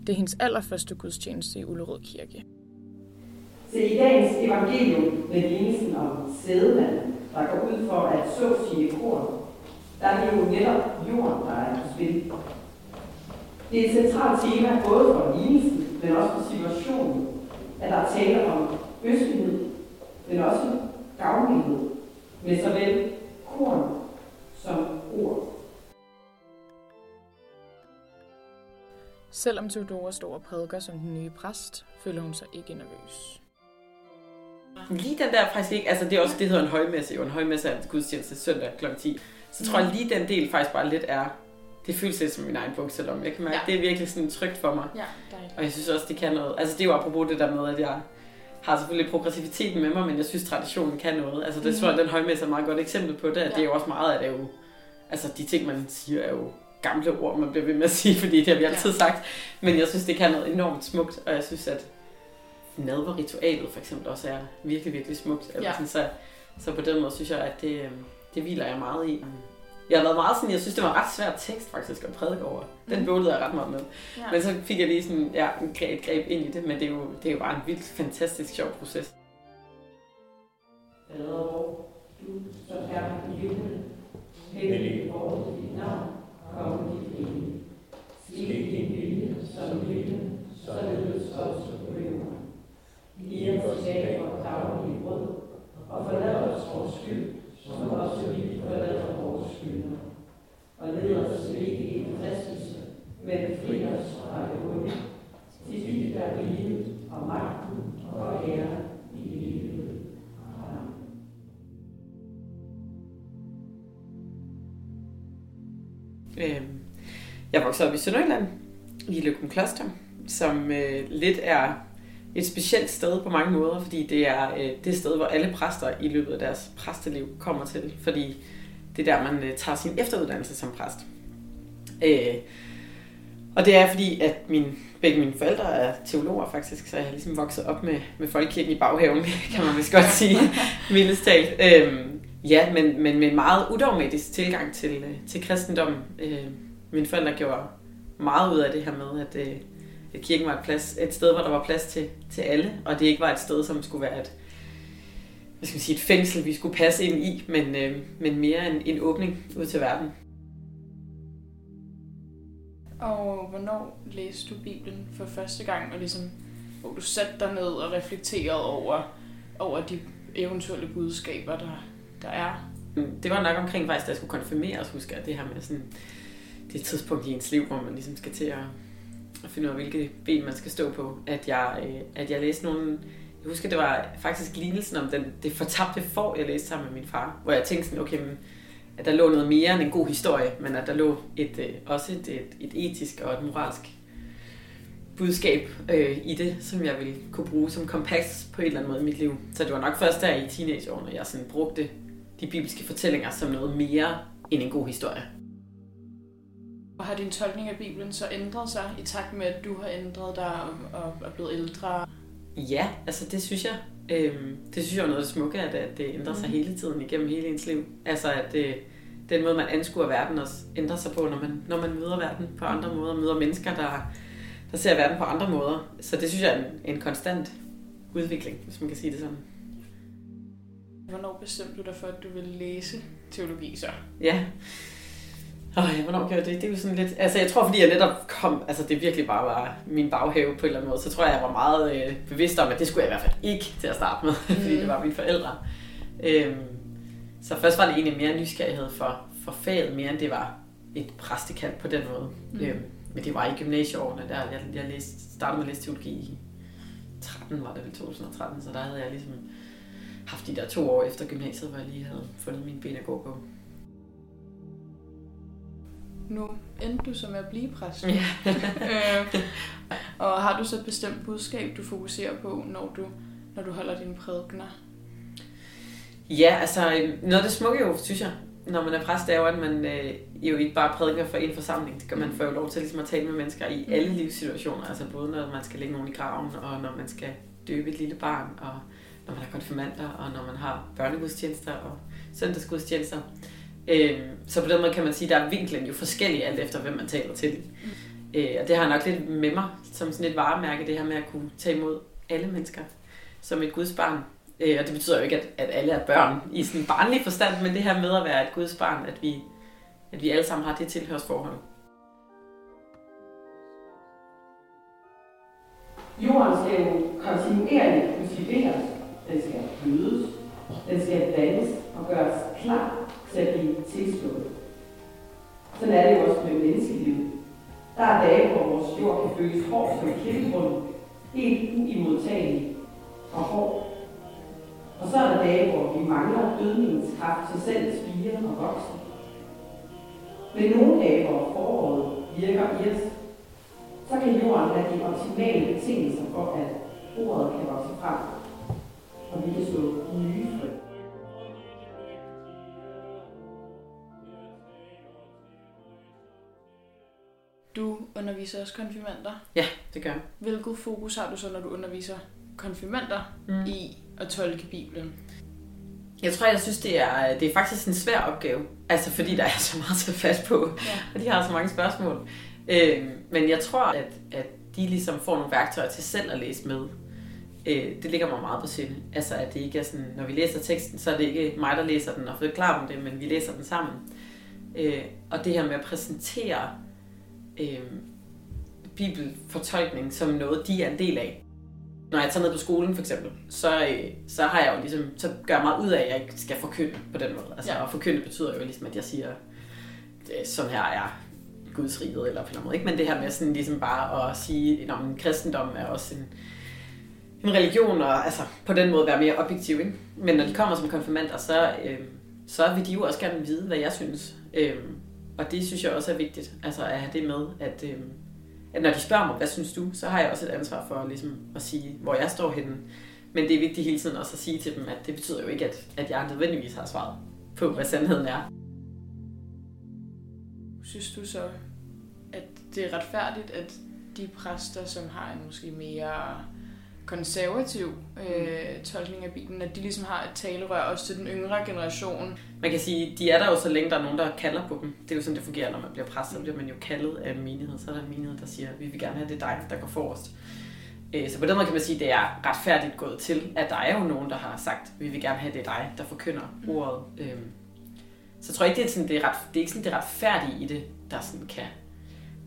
Det er hendes allerførste gudstjeneste i Ullerød Kirke. Se i dagens evangelium med lignelsen om sædemanden, der går ud for at så sine korn, der er det jo netop jorden, der er på spil. Det er et centralt tema både for lignelsen, men også for situationen, at der er tale om østlighed, men også gavmildhed med såvel korn som ord. Selvom Theodora står og prædiker som den nye præst, føler hun sig ikke nervøs. Lige den der faktisk ikke, altså det er også, det hedder en højmesse, jo en højmesse er gudstjeneste søndag kl. 10. Så tror jeg lige den del faktisk bare lidt er, det føles lidt som min egen bukselom. Jeg kan mærke, ja. det er virkelig sådan trygt for mig. Ja, dejligt. Og jeg synes også, det kan noget. Altså det er jo apropos det der med, at jeg har selvfølgelig progressiviteten med mig, men jeg synes, traditionen kan noget. Altså det mm. tror jeg, den højmesse er et meget godt eksempel på det. At ja. Det er jo også meget af det jo, altså de ting, man siger, er jo gamle ord, man bliver ved med at sige, fordi det har vi altid ja. sagt. Men jeg synes, det kan noget enormt smukt, og jeg synes, at nadverritualet for eksempel også er virkelig, virkelig smukt. Eller Ja. sådan, så, så på den måde synes jeg, at det, øhm, det hviler jeg meget i. Jeg har været meget sådan, jeg synes, det var en ret svært tekst faktisk at prædike over. Den Mhm. bøvlede jeg ret meget med. Ja. Men så fik jeg lige sådan, ja, en greb, et greb ind i det, men det er jo, det er jo bare en vildt fantastisk sjov proces. Vor, du som er i himlen, hellig vor dit navn, kom dit rige. Ske din vilje som i himlen, således også på jorden. Giv os dag vores daglige brød, og forlad os vores skyld, som også vi forlader vores skyldnere. Og led os ikke i en fristelse, men fri os fra det onde. Til dit er riget og magten og ære i evighed. Øhm, jeg voksede op i Sønderjylland, i Løgum Kloster, som øh, lidt er et specielt sted på mange måder, fordi det er øh, det sted, hvor alle præster i løbet af deres præsteliv kommer til, fordi det er der, man øh, tager sin efteruddannelse som præst. Øh, og det er fordi, at min, begge mine forældre er teologer faktisk, så jeg har ligesom vokset op med, med folkekirken i baghaven, [LAUGHS] kan man vist godt sige, [LAUGHS] mildest talt. Øh, ja, men, men med en meget udogmatisk tilgang til, øh, til kristendommen. Øh, mine forældre gjorde meget ud af det her med, at, øh, kirken var et, plads, et sted, hvor der var plads til, til alle, og det ikke var et sted, som skulle være et, hvad skal man sige, et fængsel, vi skulle passe ind i, men, øh, men mere en, en åbning ud til verden. Og hvornår læste du Bibelen for første gang, og ligesom, hvor du satte dig ned og reflekterede over, over de eventuelle budskaber, der, der er? Det var nok omkring faktisk, da jeg skulle konfirmeres, husker jeg det her med sådan, det tidspunkt i ens liv, hvor man ligesom skal til at, at finde ud af, hvilke ben man skal stå på, at jeg, øh, at jeg læste nogle, jeg husker, det var faktisk lignelsen om den, det fortabte får, jeg læste sammen med min far, hvor jeg tænkte sådan, okay, men, at der lå noget mere end en god historie, men at der lå et, øh, også et, et, et etisk og et moralsk budskab øh, i det, som jeg ville kunne bruge som kompas på en eller anden måde i mit liv. Så det var nok først der i teenageårene, jeg sådan brugte de bibelske fortællinger som noget mere end en god historie. Og har din tolkning af Bibelen så ændret sig i takt med, at du har ændret dig og, og er blevet ældre? Ja, altså det synes jeg. Øhm, det synes jeg er noget af det smukke, at, at det ændrer sig Mm. hele tiden igennem hele ens liv. Altså at det, den måde, man anskuer verden også ændrer sig på, når man, når man møder verden på andre måder, møder mennesker, der, der ser verden på andre måder. Så det synes jeg er en, en konstant udvikling, hvis man kan sige det sådan. Hvornår bestemte du dig for, at du ville læse teologi så? Ja. Ja, hvornår gjorde jeg det? Det er jo sådan lidt... Altså, jeg tror, fordi jeg netop kom... Altså, det virkelig bare var min baghave på en eller anden måde. Så tror jeg, jeg var meget øh, bevidst om, at det skulle jeg i hvert fald ikke til at starte med. Mm. [LAUGHS] fordi det var mine forældre. Øhm, så først var det egentlig mere nysgerrighed for, for faget, mere end det var et præstekald på den måde. Mm. Mm. Øhm, men det var i gymnasieårene, der jeg, jeg læste, startede med at læse teologi i 13, var det vel 2013, så der havde jeg ligesom haft de der to år efter gymnasiet, hvor jeg lige havde fundet mine ben at gå på. Nu endte du så med at blive præst. Ja. [LAUGHS] øh, og har du så et bestemt budskab, du fokuserer på, når du, når du holder dine prædikener? Ja, altså noget af det smukke jo, synes jeg, når man er præst, det er jo, at man øh, jo ikke bare prædiker for en forsamling. Det gør man får jo lov til ligesom at tale med mennesker i alle livssituationer. Altså både når man skal lægge nogen i graven, og når man skal døbe et lille barn, og når man har konfirmander, og når man har børnegudstjenester og søndagsgudstjenester. Øh, så på den måde kan man sige, at der er vinklen jo forskellig alt efter, hvem man taler til. Øh, og det har nok lidt med mig som sådan et varemærke, det her med at kunne tage imod alle mennesker som et Guds barn. Øh, og det betyder jo ikke, at, at alle er børn i sådan en barnlig forstand, men det her med at være et Guds barn, at vi, at vi alle sammen har det tilhørsforhold. Jorden skal jo kontinuerligt kultiveres. Den skal gødes. Den skal vandes og gøres klar til at blive tilslået. Sådan er det jo også med menneskelivet. Der er dage, hvor vores jord kan føles hård som klippegrund, helt uimodtagelig og hård. Og så er der dage, hvor vi mangler dødningens kraft til selv spire og vokse. Men nogle dage, hvor foråret virker i os, så kan jorden have de optimale betingelser for, at ordet kan vokse frem, og vi kan slå nye frø. Du underviser også konfirmander. Ja, det gør jeg. Hvilket fokus har du så, når du underviser konfirmander mm. i at tolke Bibelen? Jeg tror, jeg synes, det er, det er faktisk en svær opgave. Altså, fordi der er så meget til fast på, ja. [LAUGHS] og de har så mange spørgsmål. Øh, men jeg tror, at, at de ligesom får nogle værktøjer til selv at læse med. Øh, det ligger mig meget på sinde. Altså, at det ikke er sådan, når vi læser teksten, så er det ikke mig, der læser den og forklarer dem det, men vi læser den sammen. Øh, og det her med at præsentere øh, bibelfortolkning som noget, de er en del af. Når jeg tager ned på skolen for eksempel, så, øh, så har jeg jo ligesom, så gør jeg meget ud af, at jeg ikke skal forkynde på den måde. Altså, Ja. og forkynde betyder jo ligesom, at jeg siger, øh, sådan her er gudsriget eller på en måde, ikke? Men det her med sådan ligesom bare at sige, at kristendom er også en, en religion, og altså på den måde være mere objektiv, ikke? Men når de kommer som konfirmander, så, øh, så vil de jo også gerne vide, hvad jeg synes. Øh, og det synes jeg også er vigtigt, altså at have det med, at, øh, at når de spørger mig, hvad synes du, så har jeg også et ansvar for ligesom, at sige, hvor jeg står henne. Men det er vigtigt hele tiden også at sige til dem, at det betyder jo ikke, at, at jeg nødvendigvis har svaret på, hvad sandheden er. Synes du så, at det er retfærdigt, at de præster, som har en måske mere konservativ øh, tolkning af Bibelen, at de ligesom har et talerør også til den yngre generation. Man kan sige, de er der jo så længe, der er nogen, der kalder på dem. Det er jo sådan, det fungerer, når man bliver præst, så bliver man jo kaldet af en menighed. Så er der en menighed, der siger, vi vil gerne have det dig, der går forrest. Øh, så på den måde kan man sige, at det er retfærdigt gået til, at der er jo nogen, der har sagt, vi vil gerne have det dig, der forkynder ordet. Øhm, så jeg tror ikke, det er, sådan, det er, ret, det er ikke sådan det retfærdige i det, der sådan kan,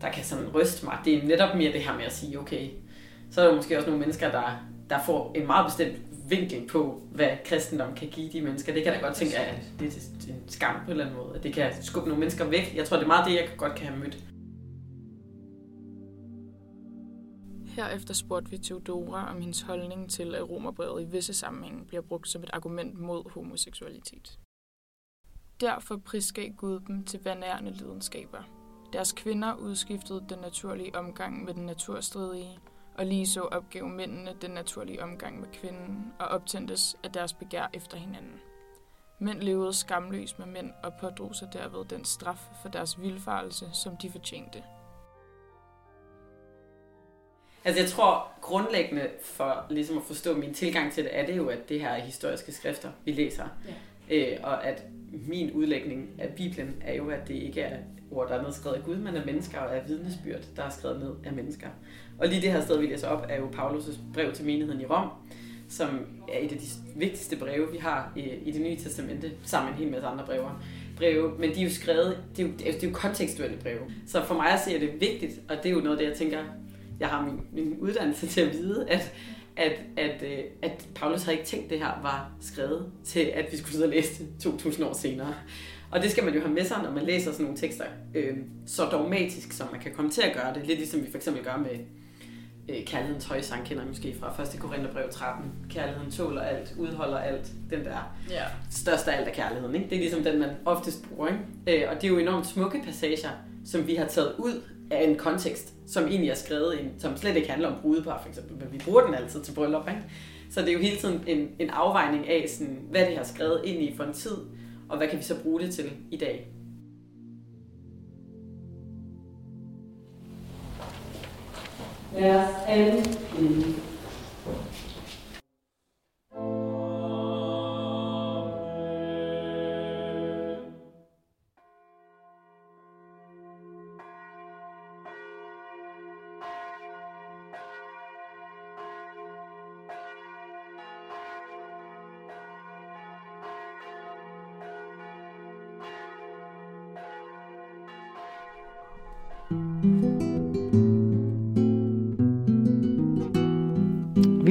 der kan sådan ryste mig. Det er netop mere det her med at sige, okay, så er der måske også nogle mennesker, der, der får en meget bestemt vinkel på, hvad kristendom kan give de mennesker. Det kan jeg da godt tænke, at det er en skam på en eller anden måde. At det kan skubbe nogle mennesker væk. Jeg tror, det er meget det, jeg godt kan have mødt. Herefter spurgte vi Theodora om hendes holdning til, at romerbrevet i visse sammenhænge bliver brugt som et argument mod homoseksualitet. Derfor prisgav Gud dem til vandærende lidenskaber. Deres kvinder udskiftede den naturlige omgang med den naturstridige, og lige så opgav mændene den naturlige omgang med kvinden og optændtes af deres begær efter hinanden. Mænd levede skamløst med mænd og pådrog sig derved den straf for deres vilfarelse, som de fortjente. Altså jeg tror grundlæggende for ligesom at forstå min tilgang til det, er det jo, at det her er historiske skrifter, vi læser. Ja. Øh, og at min udlægning af Bibelen er jo, at det ikke er ord, der er nedskrevet af Gud, men af mennesker og af vidnesbyrd, der er skrevet ned af mennesker. Og lige det her sted, vi læser op, er jo Paulus' brev til menigheden i Rom, som er et af de vigtigste breve, vi har i, i det nye testamente, sammen med en hel masse andre breve. breve. Men de er jo skrevet, det er jo, det er jo kontekstuelle breve. Så for mig at se er det vigtigt, og det er jo noget af det, jeg tænker, jeg har min, min uddannelse til at vide, at, at, at, øh, at Paulus har ikke tænkt, at det her var skrevet til, at vi skulle sidde og læse det 2000 år senere. Og det skal man jo have med sig, når man læser sådan nogle tekster, øh, så dogmatisk, som man kan komme til at gøre det. Lidt ligesom vi for eksempel gør med øh, Kærlighedens højsang, kender måske fra 1. Korintherbrev 13. Kærligheden tåler alt, udholder alt. Den der ja. største af alt af kærligheden. Ikke? Det er ligesom den, man oftest bruger. Ikke? Øh, og det er jo enormt smukke passager, som vi har taget ud af en kontekst, som egentlig er skrevet ind, som slet ikke handler om brudepar for eksempel, men vi bruger den altid til bryllup. Ikke? Så det er jo hele tiden en, en afvejning af, sådan, hvad det har skrevet ind i for en tid, og hvad kan vi så bruge det til i dag? Vers 18.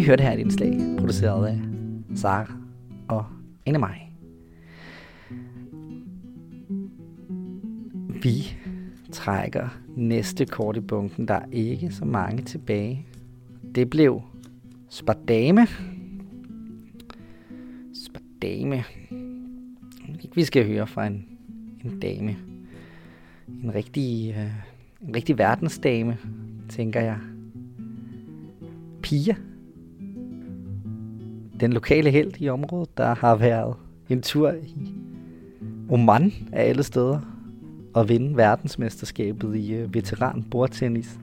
hørte her et indslag, produceret af Sara og en af mig. Vi trækker næste kort i bunken. Der er ikke så mange tilbage. Det blev Spardame. Spardame. Vi skal høre fra en, en dame. En rigtig, øh, en rigtig verdensdame, tænker jeg. Pia den lokale held i området, der har været en tur i Oman af alle steder og vinde verdensmesterskabet i øh, veteran bordtennis.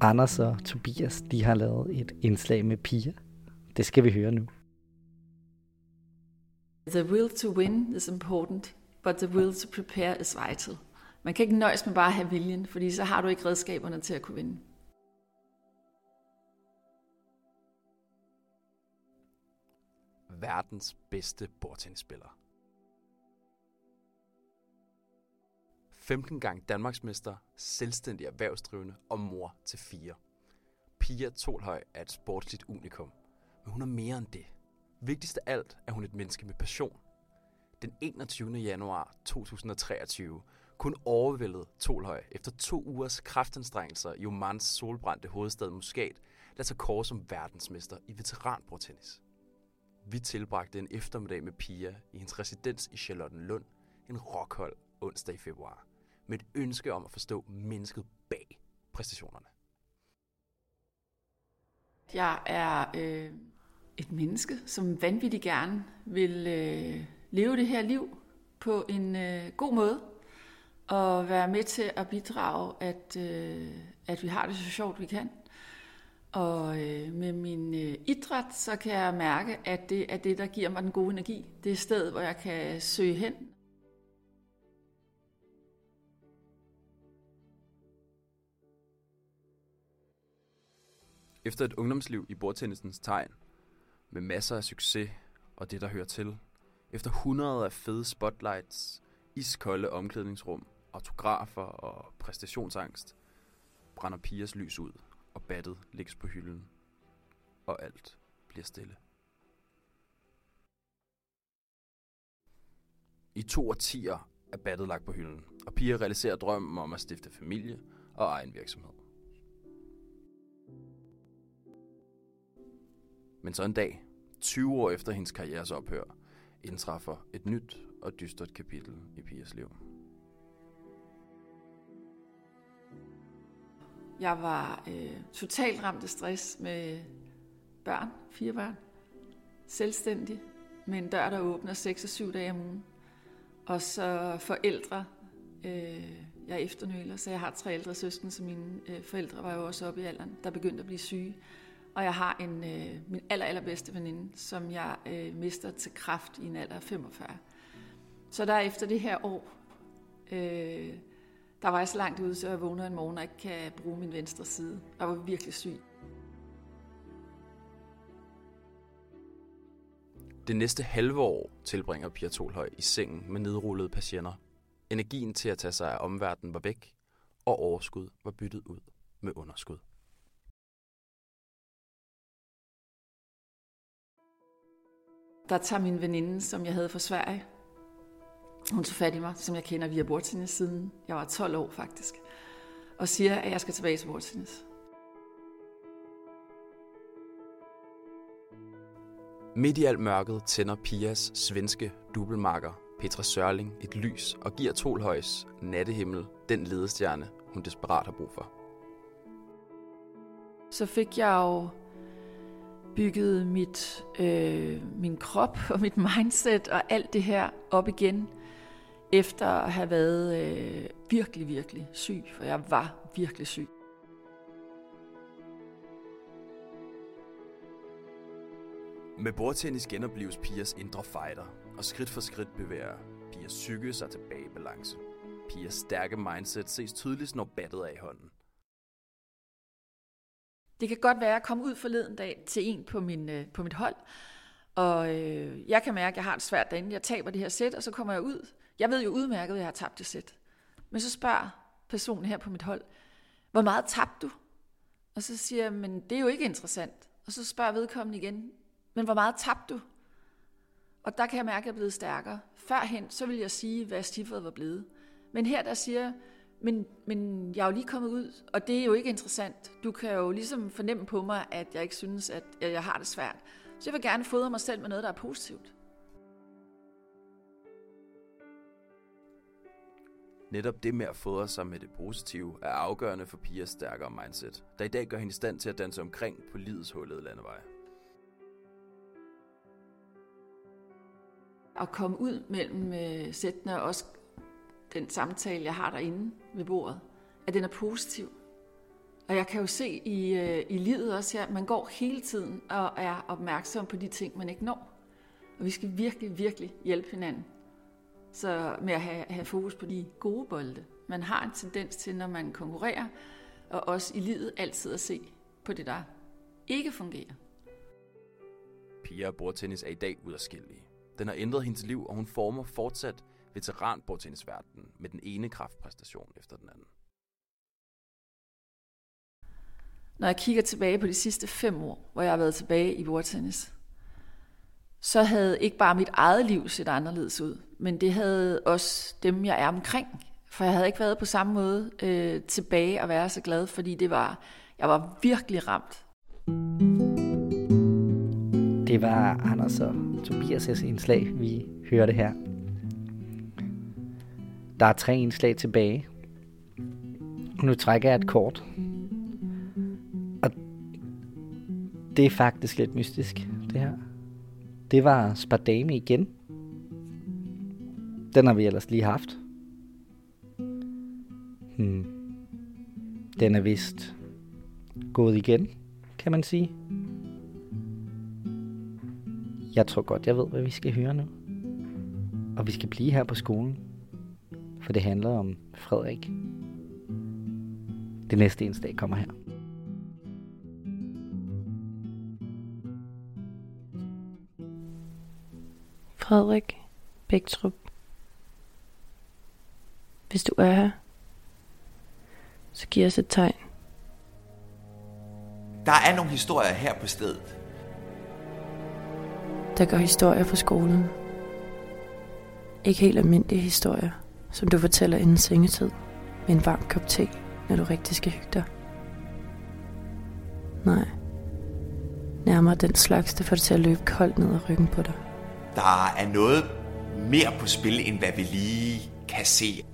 Anders og Tobias, de har lavet et indslag med Pia. Det skal vi høre nu. The will to win is important, but the will to prepare is vital. Man kan ikke nøjes med bare at have viljen, fordi så har du ikke redskaberne til at kunne vinde. Verdens bedste bordtennisspiller. 15 gang Danmarksmester, selvstændig erhvervsdrivende og mor til fire. Pia Tolhøj er et sportsligt unikum, men hun er mere end det. Vigtigst af alt er hun et menneske med passion. Den 21. januar 2023 kun overvældet Tolhøj efter to ugers kraftanstrengelser i Omans solbrændte hovedstad Muscat lader sig kåre som verdensmester i veteranbordtennis. Vi tilbragte en eftermiddag med Pia i hendes residens i Charlottenlund, en rockhold onsdag i februar, med et ønske om at forstå mennesket bag præstationerne. Jeg er øh, et menneske, som vanvittigt gerne vil øh, leve det her liv på en øh, god måde, og være med til at bidrage, at, øh, at vi har det så sjovt, vi kan. Og øh, med min øh, idræt, så kan jeg mærke, at det er det, der giver mig den gode energi. Det er stedet, hvor jeg kan søge hen. Efter et ungdomsliv i bordtennisens tegn, med masser af succes og det, der hører til, efter hundrede af fede spotlights, iskolde omklædningsrum, autografer og præstationsangst, brænder pigers lys ud, og battet lægges på hylden, og alt bliver stille. I to årtier er battet lagt på hylden, og Pia realiserer drømmen om at stifte familie og egen virksomhed. Men så en dag, 20 år efter hendes karrieres ophør, indtræffer et nyt og dystert kapitel i Pias liv. Jeg var øh, totalt ramt af stress med børn, fire børn, selvstændig, med en dør, der åbner 6 og 7 dage om ugen. Og så forældre, øh, jeg er efternøler, så jeg har tre ældre søskende, så mine øh, forældre var jo også oppe i alderen, der begyndte at blive syge. Og jeg har en, øh, min aller, allerbedste veninde, som jeg øh, mister til kraft i en alder af 45. Så der efter det her år, øh, der var jeg så langt ude, så jeg vågner en morgen og ikke kan bruge min venstre side. Jeg var virkelig syg. Det næste halve år tilbringer Pia Tolhøj i sengen med nedrullede patienter. Energien til at tage sig af omverdenen var væk, og overskud var byttet ud med underskud. Der tager min veninde, som jeg havde fra Sverige, hun tog fat i mig, som jeg kender via bordtennis siden jeg var 12 år faktisk, og siger, at jeg skal tilbage til bordtennis. Midt i alt mørket tænder Pias svenske dubbelmarker Petra Sørling et lys og giver Tolhøjs nattehimmel den ledestjerne, hun desperat har brug for. Så fik jeg jo bygget mit, øh, min krop og mit mindset og alt det her op igen, efter at have været øh, virkelig, virkelig syg, for jeg var virkelig syg. Med bordtennis genopleves Pias indre fighter, og skridt for skridt bevæger Pias psyke sig tilbage i balance. Pias stærke mindset ses tydeligst, når battet er i hånden. Det kan godt være, at jeg kom ud forleden dag til en på, min, øh, på mit hold, og øh, jeg kan mærke, at jeg har det svært derinde. Jeg taber det her sæt, og så kommer jeg ud. Jeg ved jo udmærket, at jeg har tabt det sæt. Men så spørger personen her på mit hold, hvor meget tabte du? Og så siger jeg, men det er jo ikke interessant. Og så spørger vedkommende igen, men hvor meget tabte du? Og der kan jeg mærke, at jeg er blevet stærkere. Førhen, så vil jeg sige, hvad stiffet var blevet. Men her der siger men, men jeg er jo lige kommet ud, og det er jo ikke interessant. Du kan jo ligesom fornemme på mig, at jeg ikke synes, at jeg har det svært. Så jeg vil gerne fodre mig selv med noget, der er positivt. Netop det med at fodre sig med det positive er afgørende for pigers stærkere mindset, der i dag gør hende i stand til at danse omkring på livets hullede landevej. At komme ud mellem øh, sættene og også den samtale, jeg har derinde ved bordet, at den er positiv. Og jeg kan jo se i, øh, i livet også her, at man går hele tiden og er opmærksom på de ting, man ikke når. Og vi skal virkelig, virkelig hjælpe hinanden. Så med at have, have fokus på de gode bolde. Man har en tendens til, når man konkurrerer, og også i livet altid at se på det, der ikke fungerer. Pia og bordtennis er i dag udadskillige. Den har ændret hendes liv, og hun former fortsat veteranbordtennisverdenen med den ene kraftpræstation efter den anden. Når jeg kigger tilbage på de sidste fem år, hvor jeg har været tilbage i bordtennis, så havde ikke bare mit eget liv set anderledes ud, men det havde også dem, jeg er omkring, For jeg havde ikke været på samme måde øh, tilbage og være så glad, fordi det var, jeg var virkelig ramt. Det var Anders og Tobias' indslag, vi hørte her. Der er tre indslag tilbage. Nu trækker jeg et kort. Og det er faktisk lidt mystisk, det her. Det var Spardame igen. Den har vi ellers lige haft. Hmm. Den er vist gået igen, kan man sige. Jeg tror godt, jeg ved, hvad vi skal høre nu. Og vi skal blive her på skolen. For det handler om Frederik. Det næste indslag kommer her. Frederik Bæktrup. Hvis du er her, så giv os et tegn. Der er nogle historier her på stedet. Der går historier på skolen. Ikke helt almindelige historier, som du fortæller inden sengetid med en varm kop te, når du rigtig skal hygge dig. Nej. Nærmere den slags, der får dig til at løbe koldt ned ad ryggen på dig. Der er noget mere på spil, end hvad vi lige kan se.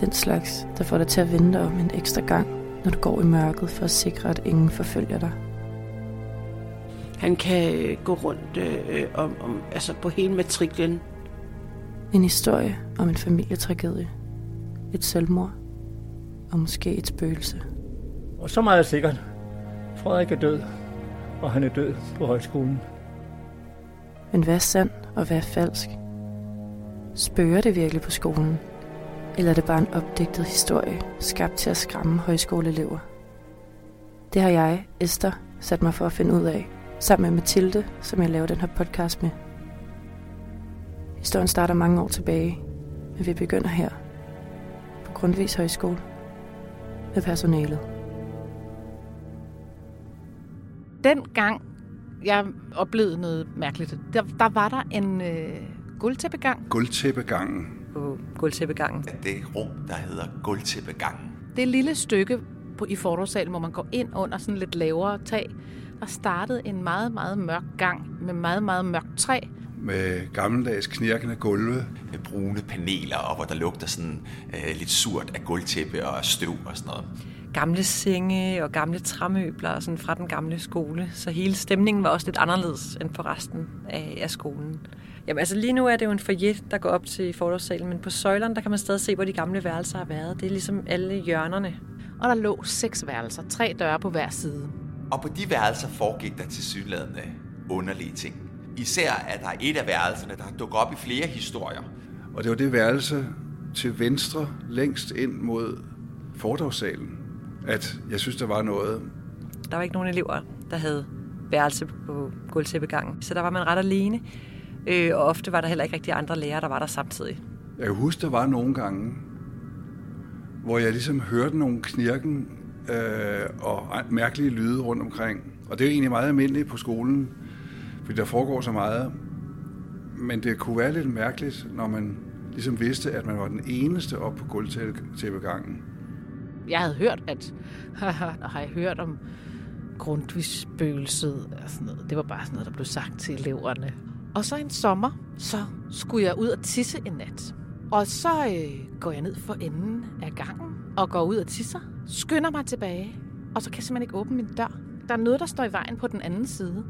Den slags, der får dig til at vente om en ekstra gang, når du går i mørket for at sikre, at ingen forfølger dig. Han kan øh, gå rundt øh, om, om, altså på hele matriklen. En historie om en familietragedie. Et selvmord. Og måske et spøgelse. Og så meget er sikkert. Frederik er død, og han er død på højskolen. Men hvad er sandt, og hvad er falsk? Spørger det virkelig på skolen? Eller er det bare en opdigtet historie, skabt til at skræmme højskoleelever? Det har jeg, Esther, sat mig for at finde ud af, sammen med Mathilde, som jeg laver den her podcast med. Historien starter mange år tilbage, men vi begynder her, på Grundvis Højskole, med personalet. Den gang, jeg oplevede noget mærkeligt, der, der var der en øh, guldtæppegang. Guldtæppegangen. På guldtæppegangen. Det rum, der hedder gulvtæppegangen. Det er et lille stykke på, i fordragssalen, hvor man går ind under sådan lidt lavere tag. Der startede en meget, meget mørk gang med meget, meget mørkt træ. Med gammeldags knirkende gulve. Med brune paneler, og hvor der lugter sådan øh, lidt surt af gulvtæppe og støv og sådan noget. Gamle senge og gamle træmøbler sådan fra den gamle skole. Så hele stemningen var også lidt anderledes end for resten af, af skolen. Jamen altså lige nu er det jo en foyer, der går op til fordragssalen, men på søjlerne, der kan man stadig se, hvor de gamle værelser har været. Det er ligesom alle hjørnerne. Og der lå seks værelser, tre døre på hver side. Og på de værelser foregik der til synlædende underlige ting. Især at der er et af værelserne, der dukker op i flere historier. Og det var det værelse til venstre, længst ind mod foredragssalen, at jeg synes, der var noget. Der var ikke nogen elever, der havde værelse på gulvtæppegangen, så der var man ret alene. Øh, og ofte var der heller ikke rigtig andre lærere, der var der samtidig. Jeg kan huske, der var nogle gange, hvor jeg ligesom hørte nogle knirken øh, og mærkelige lyde rundt omkring. Og det er jo egentlig meget almindeligt på skolen, fordi der foregår så meget. Men det kunne være lidt mærkeligt, når man ligesom vidste, at man var den eneste op på gulvtæppegangen. Jeg havde hørt, at [LAUGHS] haha, har jeg hørt om grundvisspøgelset og sådan noget. Det var bare sådan noget, der blev sagt til eleverne. Og så en sommer, så skulle jeg ud og tisse en nat. Og så øh, går jeg ned for enden af gangen og går ud og tisser. Skynder mig tilbage, og så kan jeg simpelthen ikke åbne min dør. Der er noget, der står i vejen på den anden side.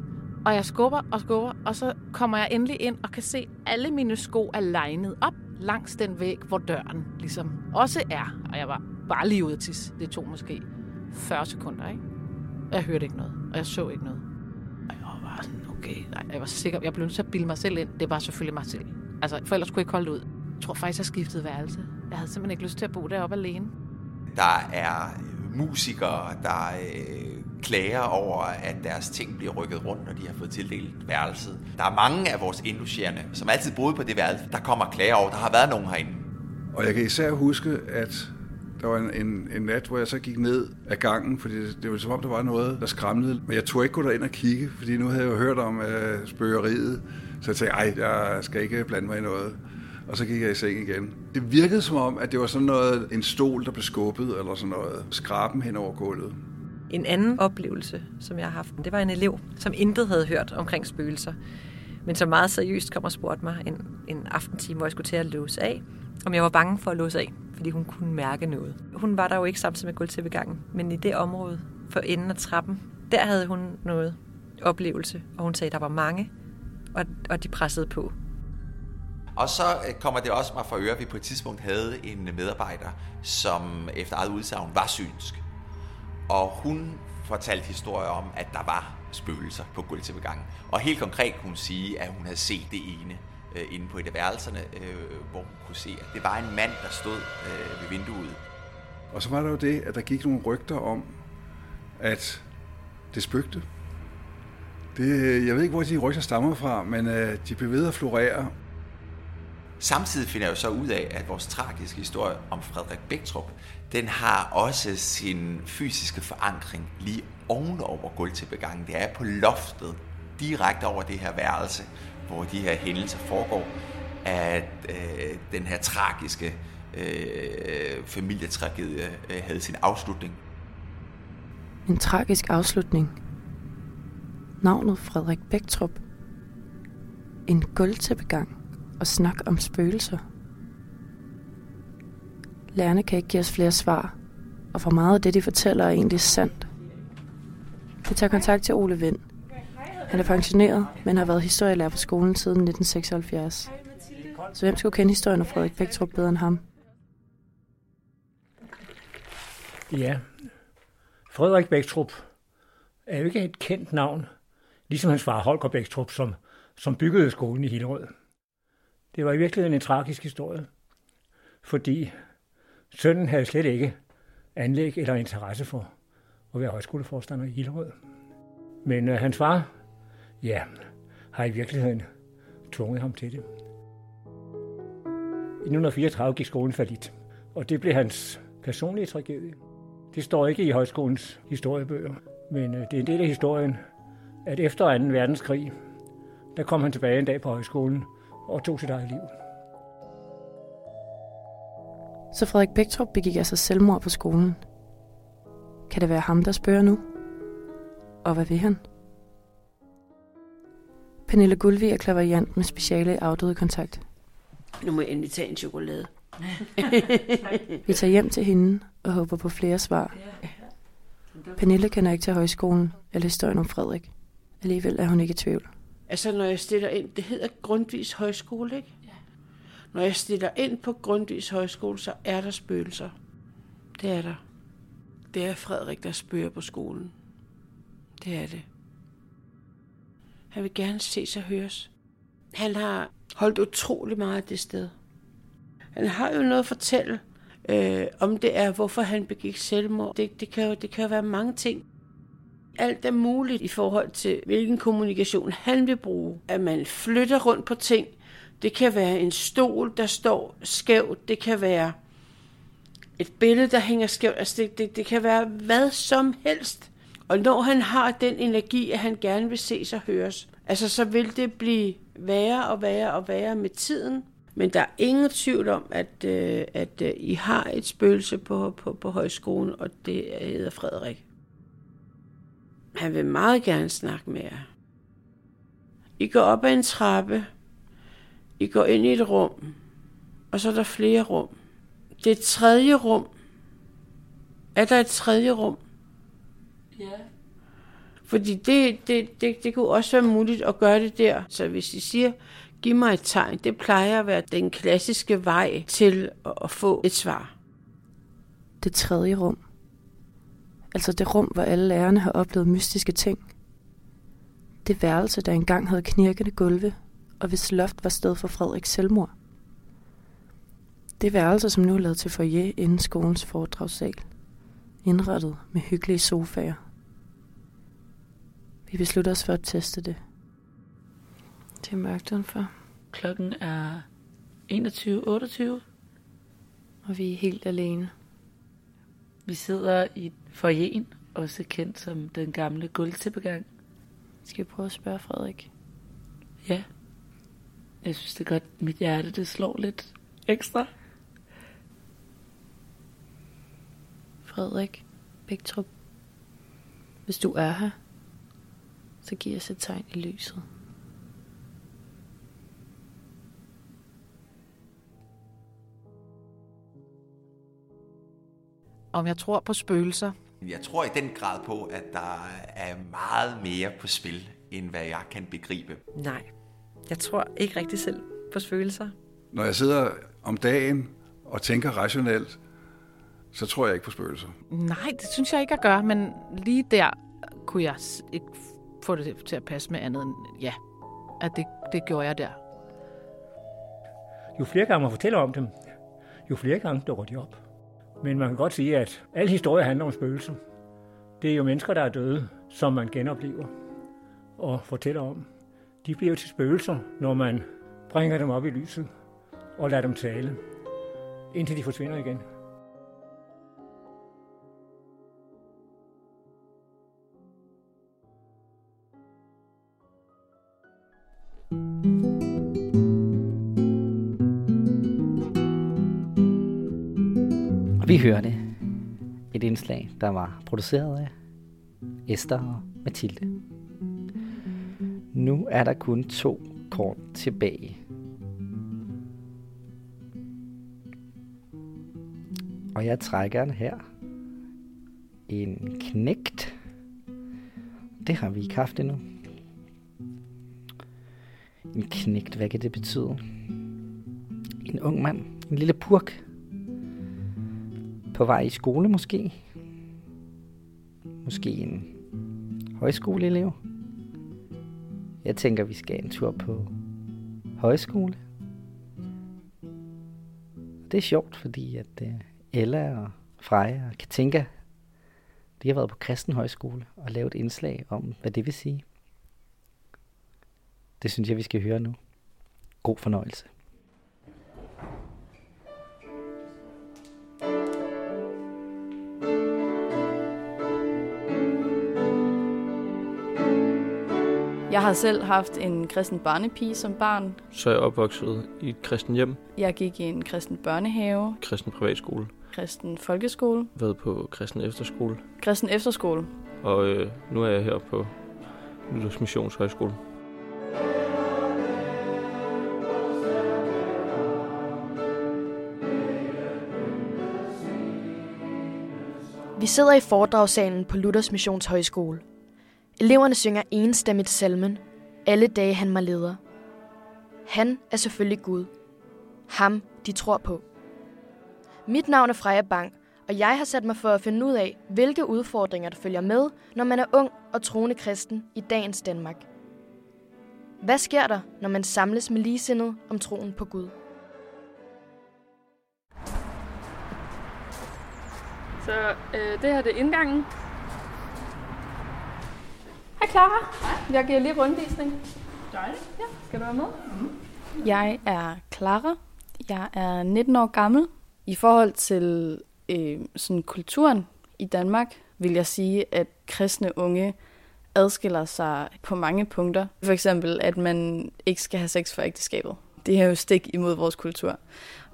Og jeg skubber og skubber, og så kommer jeg endelig ind og kan se, at alle mine sko er legnet op langs den væg, hvor døren ligesom også er. Og jeg var bare lige ude at tisse. Det tog måske 40 sekunder, ikke? Jeg hørte ikke noget, og jeg så ikke noget. Og jeg var bare sådan, okay, nej, jeg var sikker. Jeg blev nødt til at bilde mig selv ind. Det var selvfølgelig mig selv. Altså, for ellers kunne jeg ikke holde det ud. Jeg tror faktisk, jeg skiftede værelse. Jeg havde simpelthen ikke lyst til at bo deroppe alene. Der er musikere, der øh, klager over, at deres ting bliver rykket rundt, når de har fået tildelt værelset. Der er mange af vores indlogerende, som altid boede på det værelse, der kommer klager over, der har været nogen herinde. Og jeg kan især huske, at der var en, en, en nat, hvor jeg så gik ned ad gangen, fordi det, det var som om, der var noget, der skræmmede. Men jeg tog ikke gå derind og kigge, fordi nu havde jeg jo hørt om øh, spøgeriet. Så jeg tænkte, ej, jeg skal ikke blande mig i noget. og så gik jeg i seng igen. Det virkede som om, at det var sådan noget, en stol, der blev skubbet, eller sådan noget, skraben hen over gulvet. En anden oplevelse, som jeg har haft, det var en elev, som intet havde hørt omkring spøgelser, men som meget seriøst kom og spurgte mig en, en aftentime, hvor jeg skulle til at låse af, om jeg var bange for at låse af, fordi hun kunne mærke noget. Hun var der jo ikke samtidig med gulvtæppegangen, men i det område for enden af trappen, der havde hun noget oplevelse, og hun sagde, at der var mange, og, og de pressede på. Og så øh, kommer det også mig for øre, at vi på et tidspunkt havde en medarbejder, som efter eget udsagn var synsk. Og hun fortalte historier om, at der var spøgelser på gulvtæppegangen. Og helt konkret kunne hun sige, at hun havde set det ene øh, inde på et af værelserne, øh, hvor hun kunne se, at det var en mand, der stod øh, ved vinduet. Og så var der jo det, at der gik nogle rygter om, at det spøgte. Det, jeg ved ikke, hvor de rygter stammer fra, men øh, de blev ved at florere. Samtidig finder jeg jo så ud af, at vores tragiske historie om Frederik Bæktrup, den har også sin fysiske forankring lige ovenover gulvtæppegangen. Det er på loftet, direkte over det her værelse, hvor de her hændelser foregår, at øh, den her tragiske øh, familietragedie øh, havde sin afslutning. En tragisk afslutning. Navnet Frederik Bæktrup. En gulvtæppegang og snak om spøgelser. Lærerne kan ikke give os flere svar, og for meget af det, de fortæller, er egentlig sandt. Vi tager kontakt til Ole Vind. Han er pensioneret, men har været historielærer på skolen siden 1976. Så hvem skulle kende historien om Frederik Bæktrup bedre end ham? Ja, Frederik Bæktrup er jo ikke et kendt navn, ligesom hans far Holger Bæktrup, som, som byggede skolen i Hillerød. Det var i virkeligheden en tragisk historie, fordi sønnen havde slet ikke anlæg eller interesse for at være højskoleforstander i Hillerød. Men øh, hans far, ja, har i virkeligheden tvunget ham til det. I 1934 gik skolen falit, og det blev hans personlige tragedie. Det står ikke i højskolens historiebøger, men øh, det er en del af historien, at efter 2. verdenskrig, der kom han tilbage en dag på højskolen og tog sit eget liv. Så Frederik Bæktrup begik altså selvmord på skolen. Kan det være ham, der spørger nu? Og hvad vil han? Pernille Gulvi er klaverjant med speciale i afdøde kontakt. Nu må jeg endelig tage en chokolade. [LAUGHS] Vi tager hjem til hende og håber på flere svar. Pernille kender ikke til højskolen eller historien om Frederik. Alligevel er hun ikke i tvivl. Altså, når jeg stiller ind, det hedder Grundvis Højskole, ikke? Når jeg stiller ind på Grundvis Højskole, så er der spøgelser. Det er der. Det er Frederik, der spørger på skolen. Det er det. Han vil gerne ses og høres. Han har holdt utrolig meget af det sted. Han har jo noget at fortælle, øh, om det er, hvorfor han begik selvmord. Det, det, kan jo, det kan jo være mange ting. Alt er muligt i forhold til, hvilken kommunikation han vil bruge. At man flytter rundt på ting. Det kan være en stol, der står skævt. Det kan være et billede, der hænger skævt. Altså det, det, det kan være hvad som helst. Og når han har den energi, at han gerne vil ses og høres, altså så vil det blive værre og værre og værre med tiden. Men der er ingen tvivl om, at, øh, at øh, I har et spøgelse på, på, på højskolen, og det hedder Frederik. Han vil meget gerne snakke med jer. I går op ad en trappe. I går ind i et rum. Og så er der flere rum. Det er et tredje rum. Er der et tredje rum? Ja. Fordi det, det, det, det kunne også være muligt at gøre det der. Så hvis I siger, giv mig et tegn, det plejer at være den klassiske vej til at få et svar. Det tredje rum. Altså det rum, hvor alle lærerne har oplevet mystiske ting. Det værelse, der engang havde knirkende gulve, og hvis loft var sted for Frederiks selvmord. Det værelse, som nu er lavet til foyer inden skolens foredragssal. Indrettet med hyggelige sofaer. Vi beslutter os for at teste det. Det er mørkt udenfor. Klokken er 21.28. Og vi er helt alene. Vi sidder i foyeren, også kendt som den gamle gulvtæppegang. Skal vi prøve at spørge Frederik? Ja. Jeg synes det er godt, mit hjerte det slår lidt ekstra. Frederik Bæktrup, hvis du er her, så giv os et tegn i lyset. Om jeg tror på spøgelser. Jeg tror i den grad på, at der er meget mere på spil, end hvad jeg kan begribe. Nej, jeg tror ikke rigtig selv på spøgelser. Når jeg sidder om dagen og tænker rationelt, så tror jeg ikke på spøgelser. Nej, det synes jeg ikke at gøre, men lige der kunne jeg ikke få det til at passe med andet end ja. At det, det gjorde jeg der. Jo flere gange man fortæller om dem, jo flere gange dukker de op. Men man kan godt sige, at alle historier handler om spøgelser. Det er jo mennesker, der er døde, som man genoplever og fortæller om. De bliver til spøgelser, når man bringer dem op i lyset og lader dem tale, indtil de forsvinder igen. Og vi hørte et indslag, der var produceret af Esther og Mathilde. Nu er der kun to kort tilbage. Og jeg trækker den her. En knægt. Det har vi ikke haft endnu. En knægt, hvad kan det betyde? En ung mand. En lille purk. På vej i skole måske. Måske en højskoleelev. Jeg tænker, vi skal en tur på højskole. Det er sjovt, fordi at øh, Ella og Freja og Katinka, de har været på Kristen Højskole og lavet et indslag om, hvad det vil sige. Det synes jeg, vi skal høre nu. God fornøjelse. Jeg har selv haft en kristen barnepige som barn. Så er jeg opvokset i et kristen hjem, Jeg gik i en kristen børnehave, kristen privatskole, kristen folkeskole, været på kristen efterskole, kristen efterskole. og øh, nu er jeg her på Luthers Missionshøjskole. Vi sidder i foredragssalen på Luthers Missionshøjskole. Eleverne synger enstemmigt salmen, alle dage han mig leder. Han er selvfølgelig Gud. Ham, de tror på. Mit navn er Freja Bang, og jeg har sat mig for at finde ud af, hvilke udfordringer der følger med, når man er ung og troende kristen i dagens Danmark. Hvad sker der, når man samles med ligesindet om troen på Gud? Så øh, det her det er indgangen. Hej Clara. Hej. Jeg giver lige rundvisning. Dejligt. Ja, skal du være med? Mm. Jeg er Clara. Jeg er 19 år gammel. I forhold til øh, sådan kulturen i Danmark, vil jeg sige, at kristne unge adskiller sig på mange punkter. For eksempel, at man ikke skal have sex for ægteskabet. Det er jo stik imod vores kultur.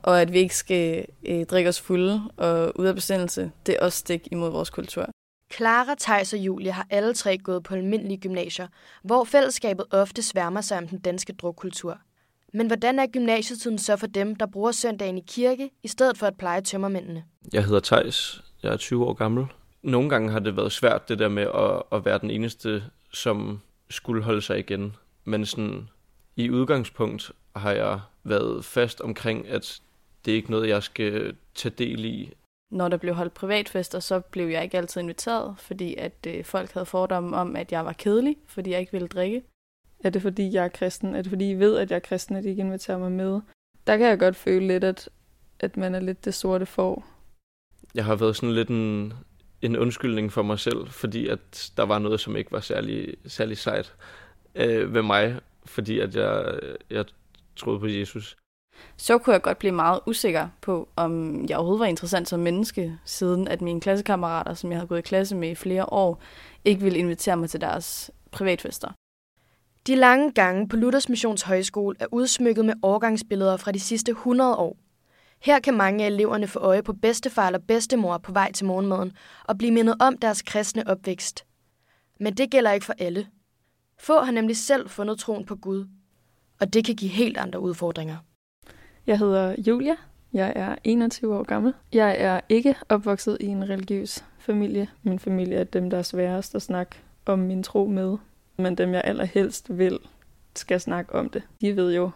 Og at vi ikke skal øh, drikke os fulde og ud af bestemmelse, det er også stik imod vores kultur. Clara, Thijs og Julie har alle tre gået på almindelige gymnasier, hvor fællesskabet ofte sværmer sig om den danske drukkultur. Men hvordan er gymnasietiden så for dem, der bruger søndagen i kirke, i stedet for at pleje tømmermændene? Jeg hedder Tejs. Jeg er 20 år gammel. Nogle gange har det været svært, det der med at, at være den eneste, som skulle holde sig igen. Men sådan, i udgangspunkt har jeg været fast omkring, at det er ikke noget, jeg skal tage del i. Når der blev holdt privatfester, så blev jeg ikke altid inviteret, fordi at øh, folk havde fordomme om, at jeg var kedelig, fordi jeg ikke ville drikke. Er det fordi, jeg er kristen? Er det fordi, I ved, at jeg er kristen, at I ikke inviterer mig med? Der kan jeg godt føle lidt, at, at man er lidt det sorte får. Jeg har været sådan lidt en, en undskyldning for mig selv, fordi at der var noget, som ikke var særlig, særlig sejt øh, ved mig, fordi at jeg, jeg troede på Jesus. Så kunne jeg godt blive meget usikker på, om jeg overhovedet var interessant som menneske, siden at mine klassekammerater, som jeg havde gået i klasse med i flere år, ikke ville invitere mig til deres privatfester. De lange gange på Luthers Missions Højskole er udsmykket med årgangsbilleder fra de sidste 100 år. Her kan mange af eleverne få øje på bedstefar eller bedstemor på vej til morgenmaden og blive mindet om deres kristne opvækst. Men det gælder ikke for alle. Få har nemlig selv fundet troen på Gud, og det kan give helt andre udfordringer. Jeg hedder Julia. Jeg er 21 år gammel. Jeg er ikke opvokset i en religiøs familie. Min familie er dem, der er sværest at snakke om min tro med. Men dem, jeg allerhelst vil, skal snakke om det. De ved jo,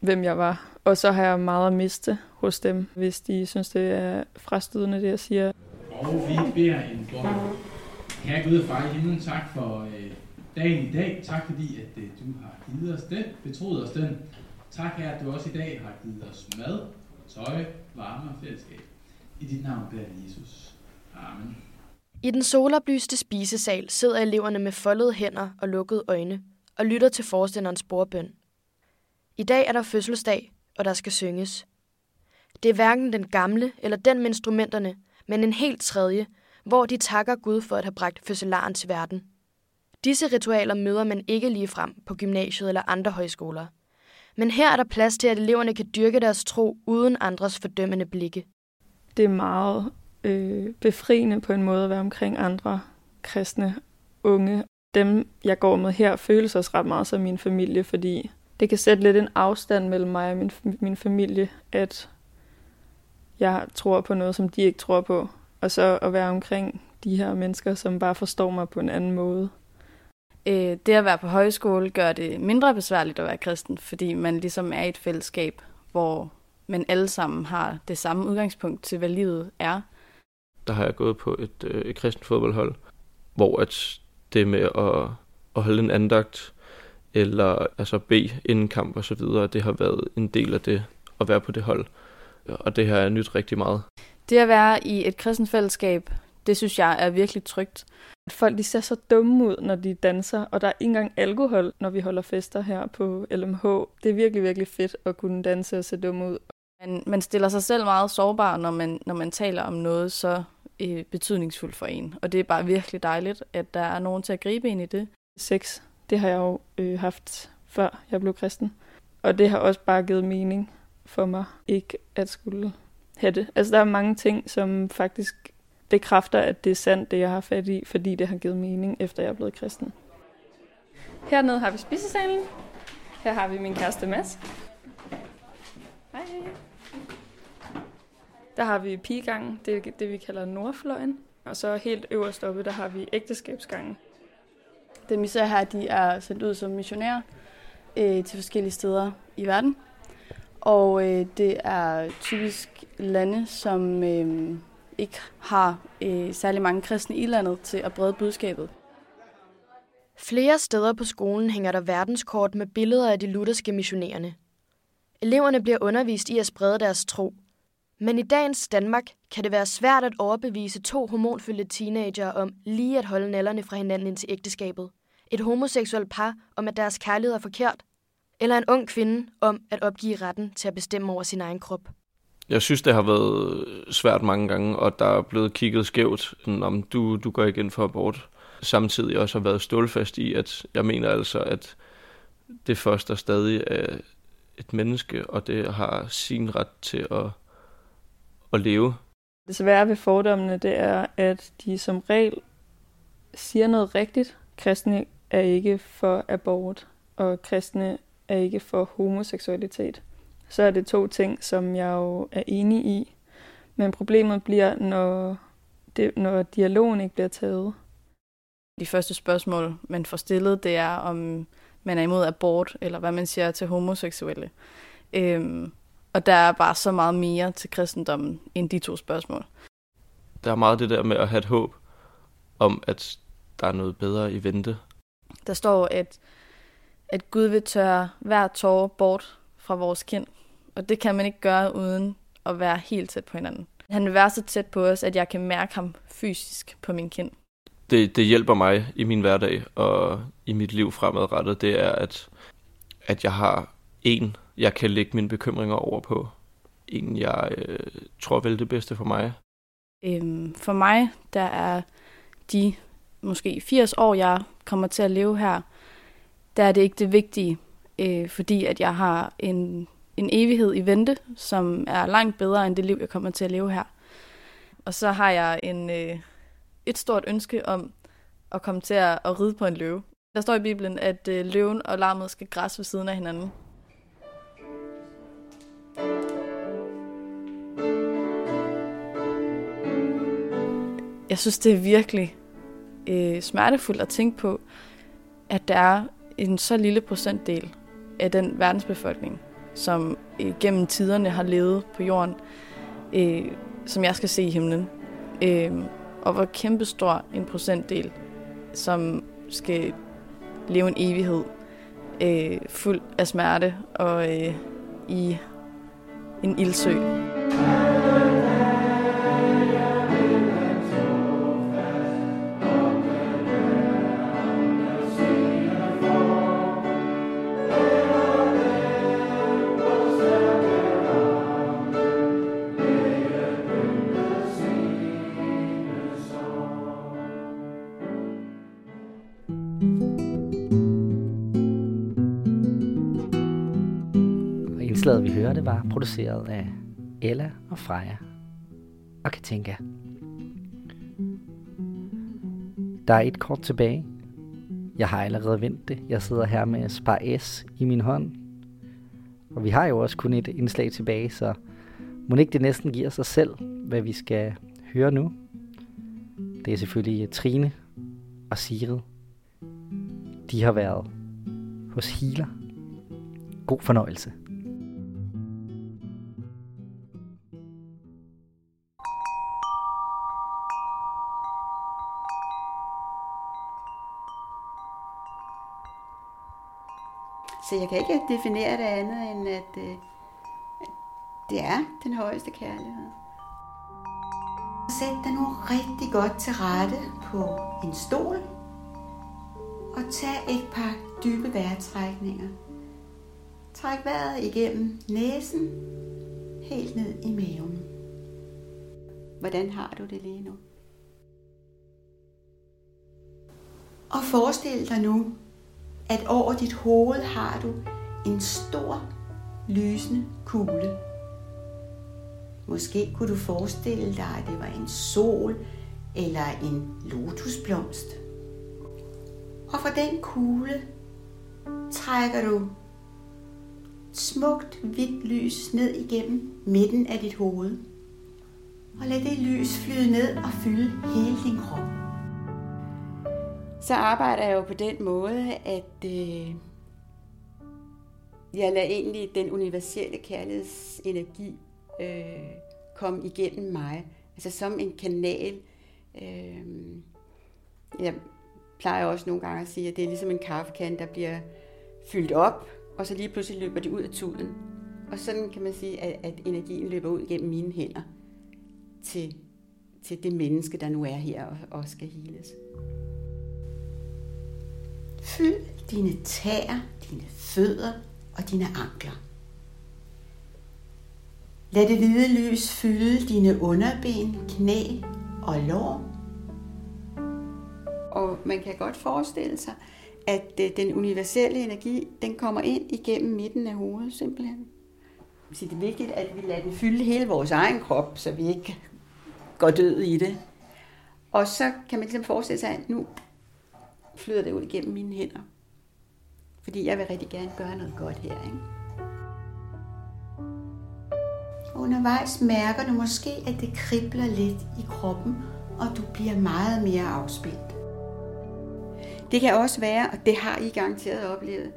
hvem jeg var. Og så har jeg meget at miste hos dem, hvis de synes, det er frastødende, det jeg siger. Og vi beder en bøn. Herre Gud og far i himlen, tak for øh, dagen i dag. Tak fordi, at øh, du har givet os den, betroet os den. Tak her, at du også i dag har givet os mad, tøj, varme og fællesskab. I dit navn beder Jesus. Amen. I den soloplyste spisesal sidder eleverne med foldede hænder og lukkede øjne og lytter til forstanderens bordbøn. I dag er der fødselsdag, og der skal synges. Det er hverken den gamle eller den med instrumenterne, men en helt tredje, hvor de takker Gud for at have bragt fødselaren til verden. Disse ritualer møder man ikke lige frem på gymnasiet eller andre højskoler. Men her er der plads til, at eleverne kan dyrke deres tro uden andres fordømmende blikke. Det er meget øh, befriende på en måde at være omkring andre kristne unge. Dem, jeg går med her, føles også ret meget som min familie, fordi det kan sætte lidt en afstand mellem mig og min, min familie, at jeg tror på noget, som de ikke tror på. Og så at være omkring de her mennesker, som bare forstår mig på en anden måde. Øh, det at være på højskole gør det mindre besværligt at være kristen, fordi man ligesom er i et fællesskab, hvor man alle sammen har det samme udgangspunkt til, hvad livet er. Der har jeg gået på et, øh, et kristen fodboldhold, hvor at det med at, at holde en andagt, eller altså bede inden kamp og så videre, det har været en del af det at være på det hold. Og det har jeg nyt rigtig meget. Det at være i et kristen fællesskab, det synes jeg er virkelig trygt. Folk de ser så dumme ud, når de danser, og der er ikke engang alkohol, når vi holder fester her på LMH. Det er virkelig, virkelig fedt at kunne danse og se dumme ud. Man, man stiller sig selv meget sårbar, når man, når man taler om noget så øh, betydningsfuldt for en. Og det er bare virkelig dejligt, at der er nogen til at gribe ind i det. Sex, det har jeg jo øh, haft før jeg blev kristen. Og det har også bare givet mening for mig, ikke at skulle have det. Altså der er mange ting, som faktisk bekræfter, at det er sandt, det jeg har fat i, fordi det har givet mening, efter jeg er blevet kristen. Hernede har vi spisesalen. Her har vi min kæreste Mads. Hej. Der har vi pigegangen, det er det, vi kalder nordfløjen. Og så helt øverst oppe, der har vi ægteskabsgangen. Dem vi ser her, de er sendt ud som missionærer øh, til forskellige steder i verden. Og øh, det er typisk lande, som øh, ikke har øh, særlig mange kristne i landet til at brede budskabet. Flere steder på skolen hænger der verdenskort med billeder af de lutherske missionerende. Eleverne bliver undervist i at sprede deres tro. Men i dagens Danmark kan det være svært at overbevise to hormonfyldte teenager om lige at holde nallerne fra hinanden ind til ægteskabet. Et homoseksuelt par om, at deres kærlighed er forkert. Eller en ung kvinde om at opgive retten til at bestemme over sin egen krop. Jeg synes, det har været svært mange gange, og der er blevet kigget skævt, om du, du går ikke ind for abort. Samtidig også har været stålfast i, at jeg mener altså, at det første stadig er et menneske, og det har sin ret til at, at leve. Det svære ved fordommene, det er, at de som regel siger noget rigtigt. Kristne er ikke for abort, og kristne er ikke for homoseksualitet så er det to ting, som jeg jo er enig i. Men problemet bliver, når, det, når dialogen ikke bliver taget. De første spørgsmål, man får stillet, det er, om man er imod abort, eller hvad man siger til homoseksuelle. Øhm, og der er bare så meget mere til kristendommen end de to spørgsmål. Der er meget det der med at have et håb om, at der er noget bedre i vente. Der står, at, at Gud vil tørre hver tårer bort fra vores kind. Og det kan man ikke gøre uden at være helt tæt på hinanden. Han vil være så tæt på os, at jeg kan mærke ham fysisk på min kind. Det, det hjælper mig i min hverdag og i mit liv fremadrettet, det er, at, at jeg har en, jeg kan lægge mine bekymringer over på. En, jeg øh, tror vil det bedste for mig. Øhm, for mig, der er de måske 80 år, jeg kommer til at leve her, der er det ikke det vigtige, øh, fordi at jeg har en, en evighed i vente, som er langt bedre end det liv, jeg kommer til at leve her. Og så har jeg en, øh, et stort ønske om at komme til at, at ride på en løve. Der står i Bibelen, at øh, løven og larmet skal græsse ved siden af hinanden. Jeg synes, det er virkelig øh, smertefuldt at tænke på, at der er en så lille procentdel af den verdensbefolkning, som øh, gennem tiderne har levet på jorden, øh, som jeg skal se i himlen. Øh, og hvor kæmpestor en procentdel, som skal leve en evighed øh, fuld af smerte og øh, i en ildsø. Indslaget, vi hørte, var produceret af Ella og Freja og Katinka. Der er et kort tilbage. Jeg har allerede vendt det. Jeg sidder her med Spar S i min hånd. Og vi har jo også kun et indslag tilbage, så må ikke det næsten giver sig selv, hvad vi skal høre nu. Det er selvfølgelig Trine og Sigrid. De har været hos Healer. God fornøjelse. Altså, jeg kan ikke definere det andet end, at øh, det er den højeste kærlighed. Sæt dig nu rigtig godt til rette på en stol, og tag et par dybe vejrtrækninger. Træk vejret igennem næsen, helt ned i maven. Hvordan har du det lige nu? Og forestil dig nu, at over dit hoved har du en stor, lysende kugle. Måske kunne du forestille dig, at det var en sol eller en lotusblomst. Og fra den kugle trækker du smukt hvidt lys ned igennem midten af dit hoved. Og lad det lys flyde ned og fylde hele din krop. Så arbejder jeg jo på den måde, at øh, jeg lader egentlig den universelle kærlighedsenergi øh, komme igennem mig. Altså som en kanal. Øh, jeg plejer også nogle gange at sige, at det er ligesom en kaffekande, der bliver fyldt op, og så lige pludselig løber det ud af tuden. Og sådan kan man sige, at, at energien løber ud gennem mine hænder til, til det menneske, der nu er her og, og skal heles. Fyld dine tæer, dine fødder og dine ankler. Lad det hvide lys fylde dine underben, knæ og lår. Og man kan godt forestille sig, at øh, den universelle energi, den kommer ind igennem midten af hovedet simpelthen. Så det er vigtigt, at vi lader den fylde hele vores egen krop, så vi ikke går død i det. Og så kan man ligesom forestille sig, at nu flyder det ud igennem mine hænder. Fordi jeg vil rigtig gerne gøre noget godt her. Ikke? Undervejs mærker du måske, at det kribler lidt i kroppen, og du bliver meget mere afspændt. Det kan også være, og det har I garanteret oplevet,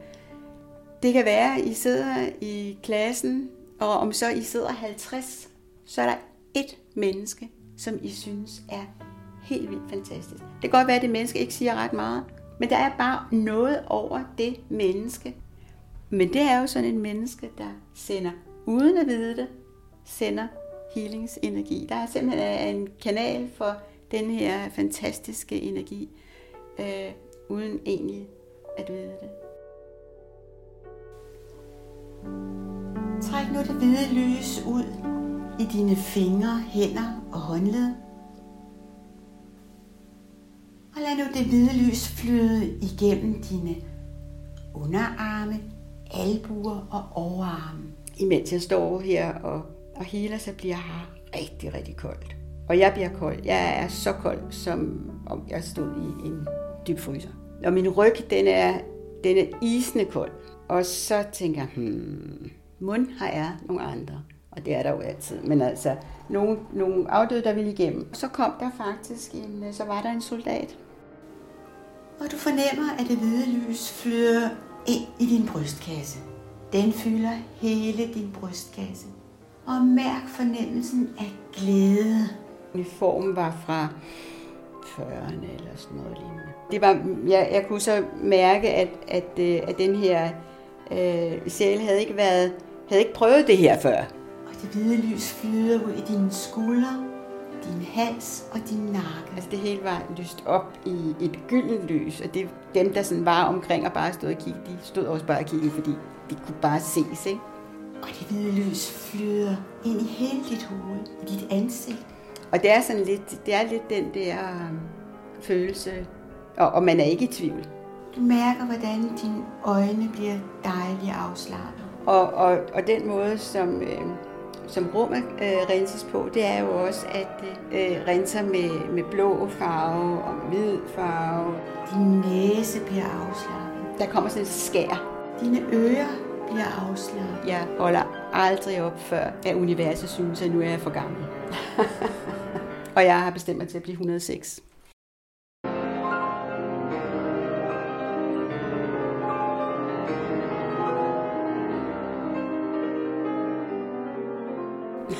det kan være, at I sidder i klassen, og om så I sidder 50, så er der et menneske, som I synes er helt vildt fantastisk. Det kan godt være, at det menneske ikke siger ret meget, men der er bare noget over det menneske. Men det er jo sådan et menneske, der sender, uden at vide det, sender healingsenergi. Der er simpelthen øh, en kanal for den her fantastiske energi, øh, uden egentlig at vide det. Træk nu det hvide lys ud i dine fingre, hænder og håndled. Og lad nu det hvide lys flyde igennem dine underarme, albuer og overarme. Imens jeg står her og, og healer, så bliver jeg rigtig, rigtig koldt. Og jeg bliver kold. Jeg er så kold, som om jeg stod i en dyb fryser. Og min ryg, den er, den er isende kold. Og så tænker jeg, hmm, mund har jeg nogle andre. Og det er der jo altid. Men altså, nogle, nogle afdøde, der ville igennem. Så kom der faktisk en, øh, så var der en soldat. Og du fornemmer, at det hvide lys flyder ind i din brystkasse. Den fylder hele din brystkasse. Og mærk fornemmelsen af glæde. Uniformen var fra 40'erne eller sådan noget lignende. Det var, jeg, jeg kunne så mærke, at, at, øh, at den her øh, sjæl havde ikke, været, havde ikke prøvet det her før. Og det hvide lys flyder ud i dine skuldre, din hals og din nakke. Altså det hele var lyst op i et gyldent lys, og det, dem, der sådan var omkring og bare stod og kiggede, de stod også bare og kiggede, fordi de kunne bare ses, ikke? Og det hvide lys flyder ind i hele dit hoved, i dit ansigt. Og det er sådan lidt, det er lidt den der øh, følelse, og, og man er ikke i tvivl. Du mærker, hvordan dine øjne bliver dejligt afslappet. Og, og, og den måde, som, øh, som rummet øh, renses på, det er jo også, at det øh, renser med, med blå farve og hvid farve. Din næse bliver afslappet. Der kommer sådan et skær. Dine ører bliver afslappet. Jeg holder aldrig op før, at universet synes, at nu er jeg for gammel. [LAUGHS] og jeg har bestemt mig til at blive 106.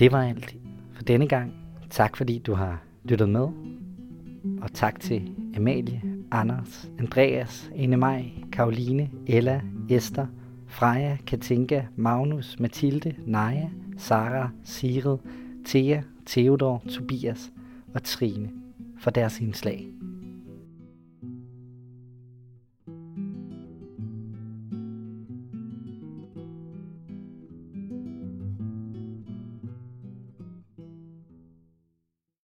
Det var alt for denne gang. Tak fordi du har lyttet med. Og tak til Amalie, Anders, Andreas, Ene Maj, Karoline, Ella, Esther, Freja, Katinka, Magnus, Mathilde, Naja, Sara, Sigrid, Thea, Theodor, Tobias og Trine for deres indslag.